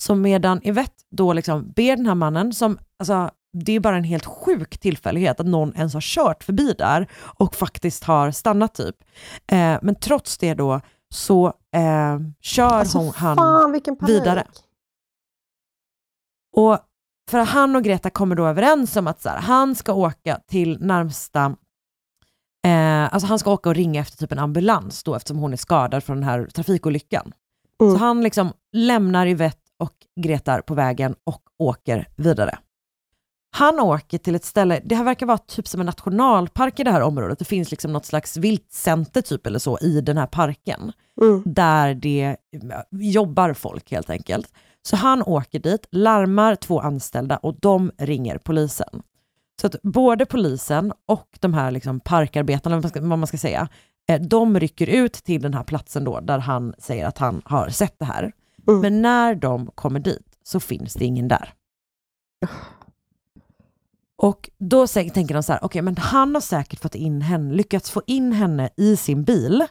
Så medan Yvette då liksom ber den här mannen, som, alltså, det är bara en helt sjuk tillfällighet att någon ens har kört förbi där och faktiskt har stannat typ. Eh, men trots det då så eh, kör Alltså, hon, han fan, vidare. Och för han och Greta kommer då överens om att så här, han ska åka till närmsta Eh, alltså han ska åka och ringa efter typ en ambulans då eftersom hon är skadad från den här trafikolyckan. Så han liksom lämnar Yvette och Gretar på vägen och åker vidare. Han åker till ett ställe, det här verkar vara typ som en nationalpark i det här området. Det finns liksom något slags viltcenter typ eller så i den här parken. Där det eh, jobbar folk helt enkelt. Så han åker dit, larmar två anställda och de ringer polisen. Så att både polisen och de här liksom parkarbetarna, vad man ska, säga, eh, de rycker ut till den här platsen då där han säger att han har sett det här. Men när de kommer dit så finns det ingen där. Och då tänker de så här, okej men han har säkert fått in henne, lyckats få in henne i sin bil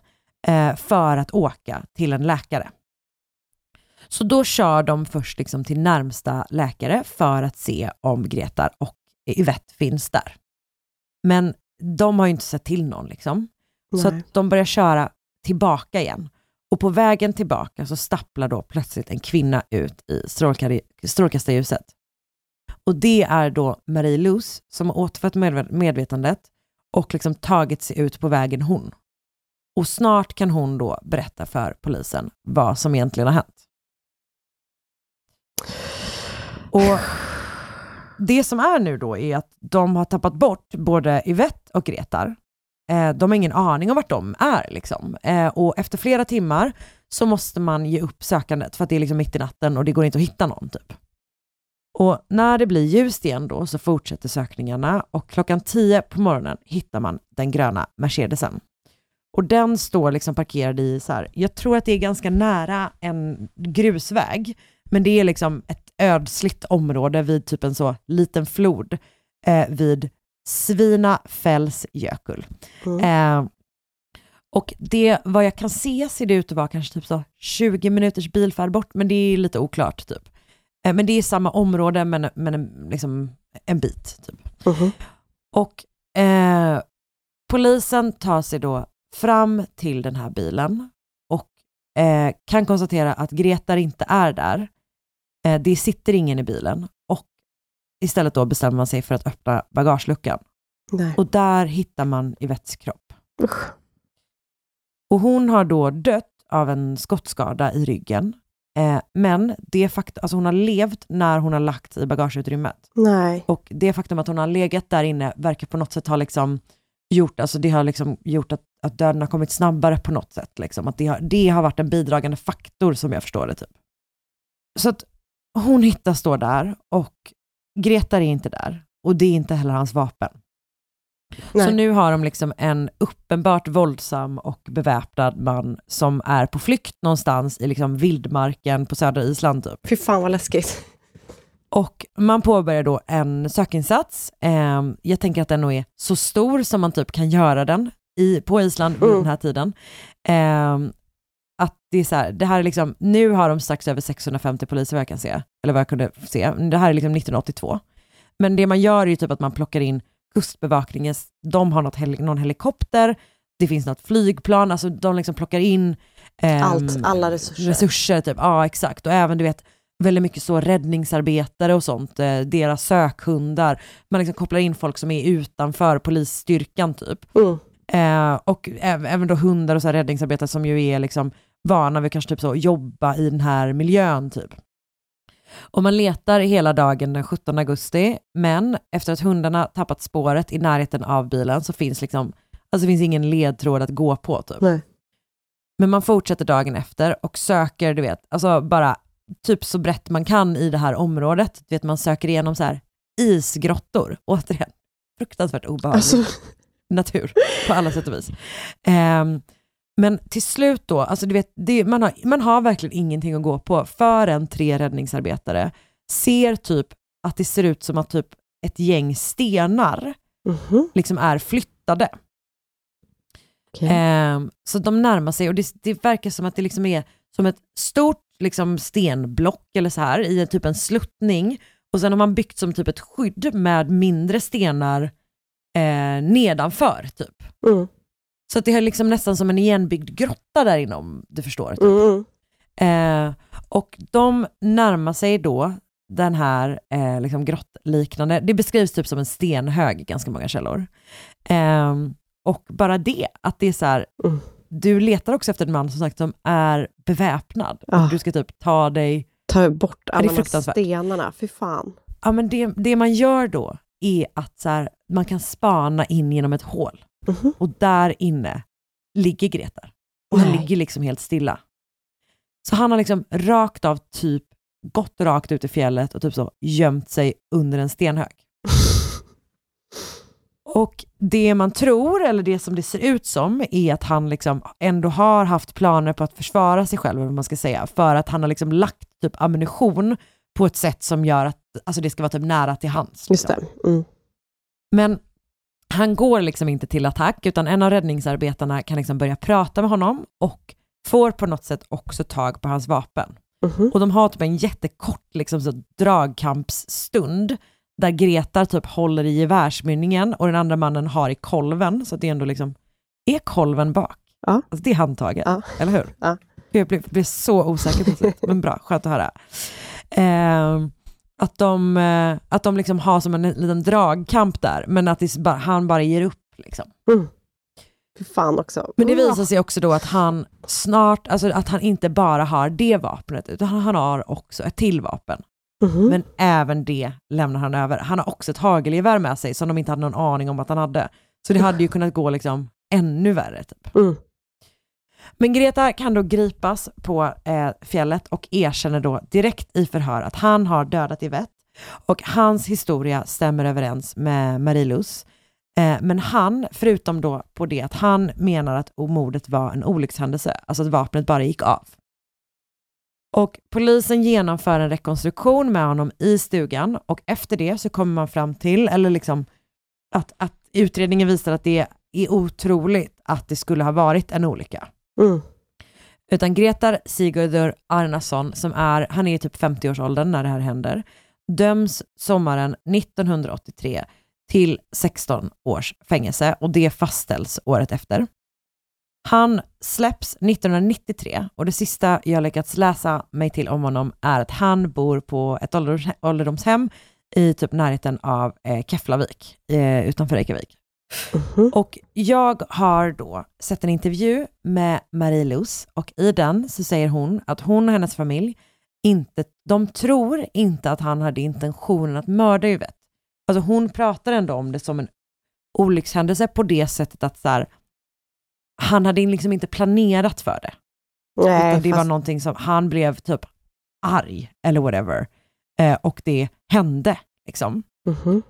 eh, för att åka till en läkare. Så då kör de först liksom till närmsta läkare för att se om Gretar och Yvette finns där. Men de har ju inte sett till någon liksom. Så Nej. att de börjar köra tillbaka igen. Och på vägen tillbaka så stapplar då plötsligt en kvinna ut i strålkastarljuset. Och det är då Marie-Louise som har återfött medve- medvetandet och liksom tagit sig ut på vägen hon. Och snart kan hon då berätta för polisen vad som egentligen har hänt. Och det som är nu då är att de har tappat bort både Yvette och Gretar. Eh, de har ingen aning om vart de är. Liksom. Eh, och efter flera timmar så måste man ge upp sökandet för att det är liksom mitt i natten och det går inte att hitta någon. Typ. Och när det blir ljust igen då så fortsätter sökningarna och klockan 10 på morgonen hittar man den gröna Mercedesen. Och den står liksom parkerad i, så här, jag tror att det är ganska nära en grusväg, men det är liksom ett ödsligt område vid typ en så liten flod eh, vid Svinafällsjökull. Eh, och det, vad jag kan se ser det ut att vara kanske typ så 20 minuters bilfärd bort, men det är lite oklart typ. Eh, men det är samma område men, men en- liksom en bit typ. Och eh, polisen tar sig då fram till den här bilen och eh, kan konstatera att Gretar inte är där. Eh, det sitter ingen i bilen och istället då bestämmer man sig för att öppna bagageluckan. Nej. Och där hittar man Yvettes kropp. Och hon har då dött av en skottskada i ryggen. Eh, men det faktum, alltså hon har levt när hon har lagt i bagageutrymmet. Nej. Och det faktum att hon har legat där inne verkar på något sätt ha liksom gjort, alltså det har liksom gjort att, att döden har kommit snabbare på något sätt. Liksom. Att det, har, det har varit en bidragande faktor som jag förstår det. Typ. Så att hon hittas då där och Gretar är inte där och det är inte heller hans vapen. Så nu har de liksom en uppenbart våldsam och beväpnad man som är på flykt någonstans i liksom vildmarken på södra Island. Typ. Fy fan vad läskigt. Och man påbörjar då en sökinsats. Eh, jag tänker att den nog är så stor som man typ kan göra den i, på Island vid Mm. den här tiden. Eh, att det är så här, det här är liksom, nu har de strax över 650 poliser vad jag kan se, eller vad jag kunde se. Det här är liksom 1982. Men det man gör är ju typ att man plockar in kustbevakningens, de har något heli, någon helikopter, det finns något flygplan, alltså de liksom plockar in ehm, Allt, alla resurser. resurser typ. Ja, exakt. Och även du vet, väldigt mycket så räddningsarbetare och sånt, eh, deras sökhundar. Man liksom kopplar in folk som är utanför polisstyrkan typ. Mm. Eh, och äv- även då hundar och så här räddningsarbetare som ju är liksom vana vid kanske typ så jobba i den här miljön typ. Och man letar hela dagen den 17 augusti, men efter att hundarna tappat spåret i närheten av bilen så finns liksom, alltså finns ingen ledtråd att gå på typ. Nej. Men man fortsätter dagen efter och söker, du vet, alltså bara typ så brett man kan i det här området. Du vet, man söker igenom så här isgrottor, *laughs* återigen, fruktansvärt obehagligt Alltså, natur på alla sätt och vis. Ehm, men till slut då, alltså du vet, det, man, har, man har verkligen ingenting att gå på förrän tre räddningsarbetare ser typ att det ser ut som att typ ett gäng stenar mhm. liksom är flyttade. Okej. Ehm, så de närmar sig och det, det verkar som att det liksom är som ett stort liksom, stenblock eller så här i en, typ en sluttning och sen har man byggt som typ ett skydd med mindre stenar eh, nedanför typ. Mm. Så det är liksom nästan som en igenbyggd grotta där inom, du förstår. Typ. Mm. Eh, och de närmar sig då den här eh, liksom grottliknande, det beskrivs typ som en stenhög i ganska många källor. Eh, och bara det, att det är så här, Mm. du letar också efter en man som sagt som är beväpnad. Ah. Och du ska typ ta dig, Ta bort alla de här stenarna, fy fan. ja men det, det man gör då är att så här, man kan spana in genom ett hål. Mhm. Och där inne ligger Greta. Och han ligger liksom helt stilla. Så han har liksom rakt av typ gått rakt ut i fjället och typ så gömt sig under en stenhög. *laughs* Och det man tror, eller det som det ser ut som, är att han liksom ändå har haft planer på att försvara sig själv, eller vad man ska säga, för att han har liksom lagt typ ammunition på ett sätt som gör att alltså det ska vara typ nära till hands. Liksom. Mm. Men han går liksom inte till attack, utan en av räddningsarbetarna kan liksom börja prata med honom och får på något sätt också tag på hans vapen. Mhm. Och de har typ en jättekort liksom så dragkampsstund där Greta typ håller i gevärsmynningen och den andra mannen har i kolven, så det är ändå liksom, är kolven bak? Ja. Alltså det är handtaget, Ja. eller hur? Ja. Jag blev, blev så osäker på det, men bra, skönt att höra. Ehm, att de, eh, att de liksom har som en liten dragkamp där, men att det bara, han bara ger upp. Liksom. Mm. Fy fan också. Men det Mm. visar sig också då att han snart, alltså att han inte bara har det vapnet, utan han har också ett till vapen. Mhm. Men även det lämnar han över. Han har också ett hagelgevär med sig som de inte hade någon aning om att han hade. Så det hade ju kunnat gå liksom ännu värre. Typ. Mm. Men Greta kan då gripas på eh, fjället och erkänner då direkt i förhör att han har dödat Yvette och hans historia stämmer överens med Marie-Lous. Eh, men han, förutom då på det att han menar att mordet var en olyckshändelse, alltså att vapnet bara gick av. Och polisen genomför en rekonstruktion med honom i stugan och efter det så kommer man fram till, eller liksom att, att utredningen visar att det är otroligt att det skulle ha varit en olycka. Mm. Utan Gretar Sigurdur Arnason, som är, han är i typ 50-årsåldern när det här händer, döms sommaren 1983 till 16 års fängelse och det fastställs året efter. Han släpps 1993 och det sista jag lyckats läsa mig till om honom är att han bor på ett ålderdomshem i typ närheten av eh, Keflavik eh, utanför Reykjavik. Mhm. Och jag har då sett en intervju med Marie-Lous och i den så säger hon att hon och hennes familj inte, de tror inte att han hade intentionen att mörda Yvette. Alltså hon pratar ändå om det som en olyckshändelse på det sättet att så här, han hade liksom inte planerat för det. Nej, utan det var fast- någonting som, han blev typ arg eller whatever. Eh, och det hände liksom. Mhm.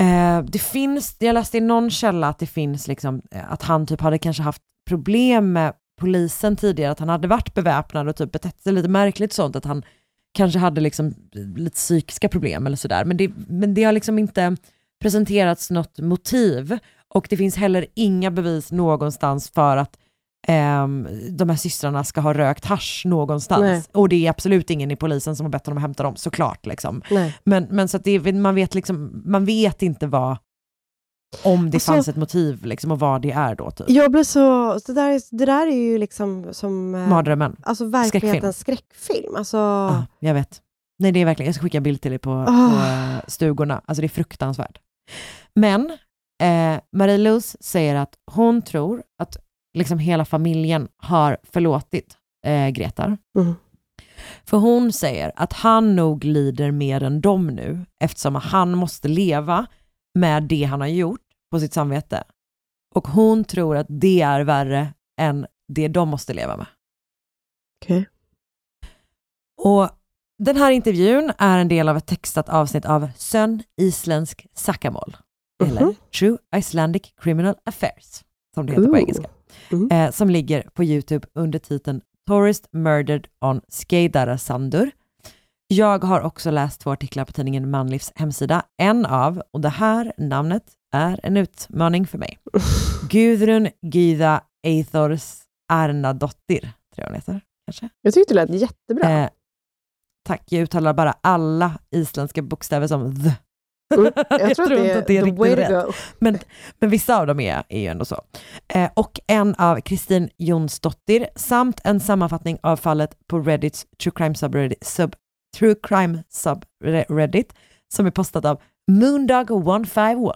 Eh, det finns, jag läste i någon källa att det finns liksom, eh, att han typ hade kanske haft problem med polisen tidigare, att han hade varit beväpnad och typ betett sig lite märkligt sånt, att han kanske hade liksom lite psykiska problem eller sådär. Men det, men det har liksom inte presenterats något motiv och det finns heller inga bevis någonstans för att ehm, de här systrarna ska ha rökt hasch någonstans. Nej. Och det är absolut ingen i polisen som har bett honom att hämta dem, såklart. Liksom. Nej. Men, men så att det, man, vet liksom, man vet inte vad, om det Alltså, fanns ett motiv liksom, och vad det är då. Typ. Jag blir så... Det där, är- det där är ju liksom som... eh, Mardrömmen. Alltså verklighetens skräckfilm. Alltså, Ja, jag vet. Nej, det är verkligen, jag ska skicka en bild till dig på, på Ah. eh, stugorna. Alltså det är fruktansvärt. Men eh, Marie-Louise säger att hon tror att liksom hela familjen har förlåtit eh, Gretar. Mm. För hon säger att han nog lider mer än dem nu, eftersom han måste leva med det han har gjort på sitt samvete. Och hon tror att det är värre än det de måste leva med. Okej. Och den här intervjun är en del av ett textat avsnitt av Sön Isländsk Sackamol, eller Mhm. True Icelandic Criminal Affairs, som det heter på Ooh. engelska, Mm. eh, som ligger på YouTube under titeln Tourist Murdered on Skeiðararsandur. Jag har också läst två artiklar på tidningen Manlivs hemsida. En av, och det här namnet är en utmaning för mig, Gudrun Gyða Eithors Arnadottir, tror jag hon heter. Kanske? Jag tyckte det lät jättebra. Eh, tack, jag uttalar bara alla isländska bokstäver som the. Mm, *laughs* jag tror det inte att det är riktigt rätt. Men, men vissa av dem är, är ju ändå så. Eh, och en av Kristin Jonsdottir samt en sammanfattning av fallet på Reddits True Crime subreddit, sub, True Crime subreddit som är postat av Moondog151.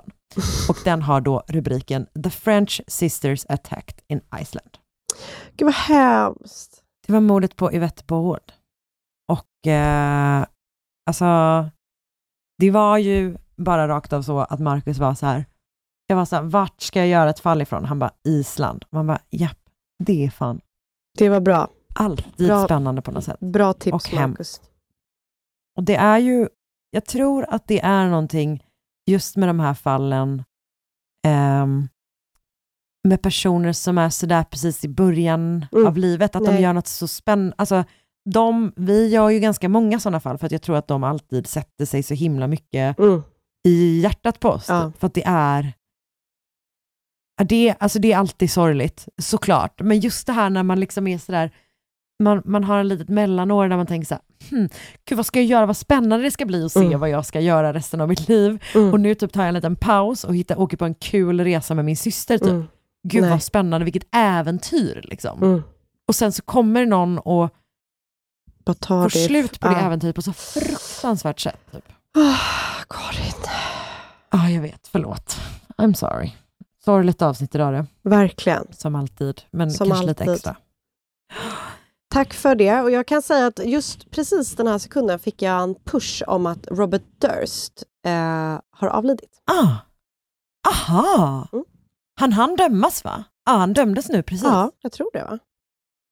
Och den har då rubriken The French Sisters Attacked in Iceland. Gud vad hemskt. Det var mordet på Yvette Bohord. Och eh, alltså, det var ju bara rakt av så att Marcus var så här, jag var så här, vart ska jag göra ett fall ifrån? Han bara, Island. Man bara, japp, det är fan Det var bra. alltid Bra. spännande på något sätt. Bra tips Och hem. Marcus. Och det är ju, jag tror att det är någonting just med de här fallen ehm, med personer som är sådär precis i början Mm. av livet, att de Nej. gör något så spännande. Alltså, de, vi gör ju ganska många sådana fall för att jag tror att de alltid sätter sig så himla mycket Mm. I hjärtat på oss. Ja. För att det är, det, alltså det är alltid sorgligt, såklart. Men just det här när man liksom är sådär, man, man har ett litet mellanår där man tänker så här, hmm, gud vad ska jag göra, vad spännande det ska bli att se Mm. vad jag ska göra resten av mitt liv. Mm. Och nu typ tar jag en liten paus och hittar, åker på en kul resa med min syster. Typ. Mm. Gud Nej. vad spännande, vilket äventyr. Liksom. Mm. Och sen så kommer någon och får slut på det äventyret på så fruktansvärt sätt. Typ. Ah, Karin. Ja, jag vet, förlåt. I'm sorry. Sorgligt avsnitt idag det, Verkligen. som alltid. Men Som kanske lite alltid. extra. Tack för det. Och jag kan säga att just precis den här sekunden fick jag en push om att Robert Durst eh, har avlidit. Ah. Aha! Mm. Han han dömas va? Ja, han dömdes nu precis. Ja, jag tror det va?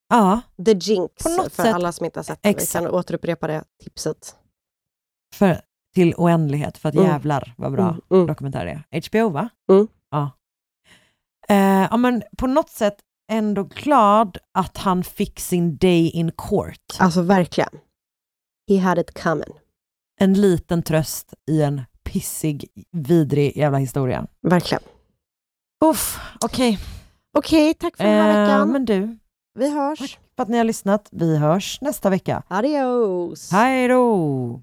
Ja, The Jinx, för sätt- alla som inte har sett det. Vi kan återupprepa det tipset. för, till oändlighet, för att Mm. jävlar vad bra Mm, mm. dokumentär det är. HBO va? Mm. Ja. Eh, ja, men på något sätt ändå glad att han fick sin day in court. Alltså verkligen. He had it coming. En liten tröst i en pissig, vidrig jävla historia. Verkligen. Uff, okej. Okej, tack för den här Eh, veckan. men du, Vi hörs. tack för att ni har lyssnat. Vi hörs nästa vecka. Adios. Hej då!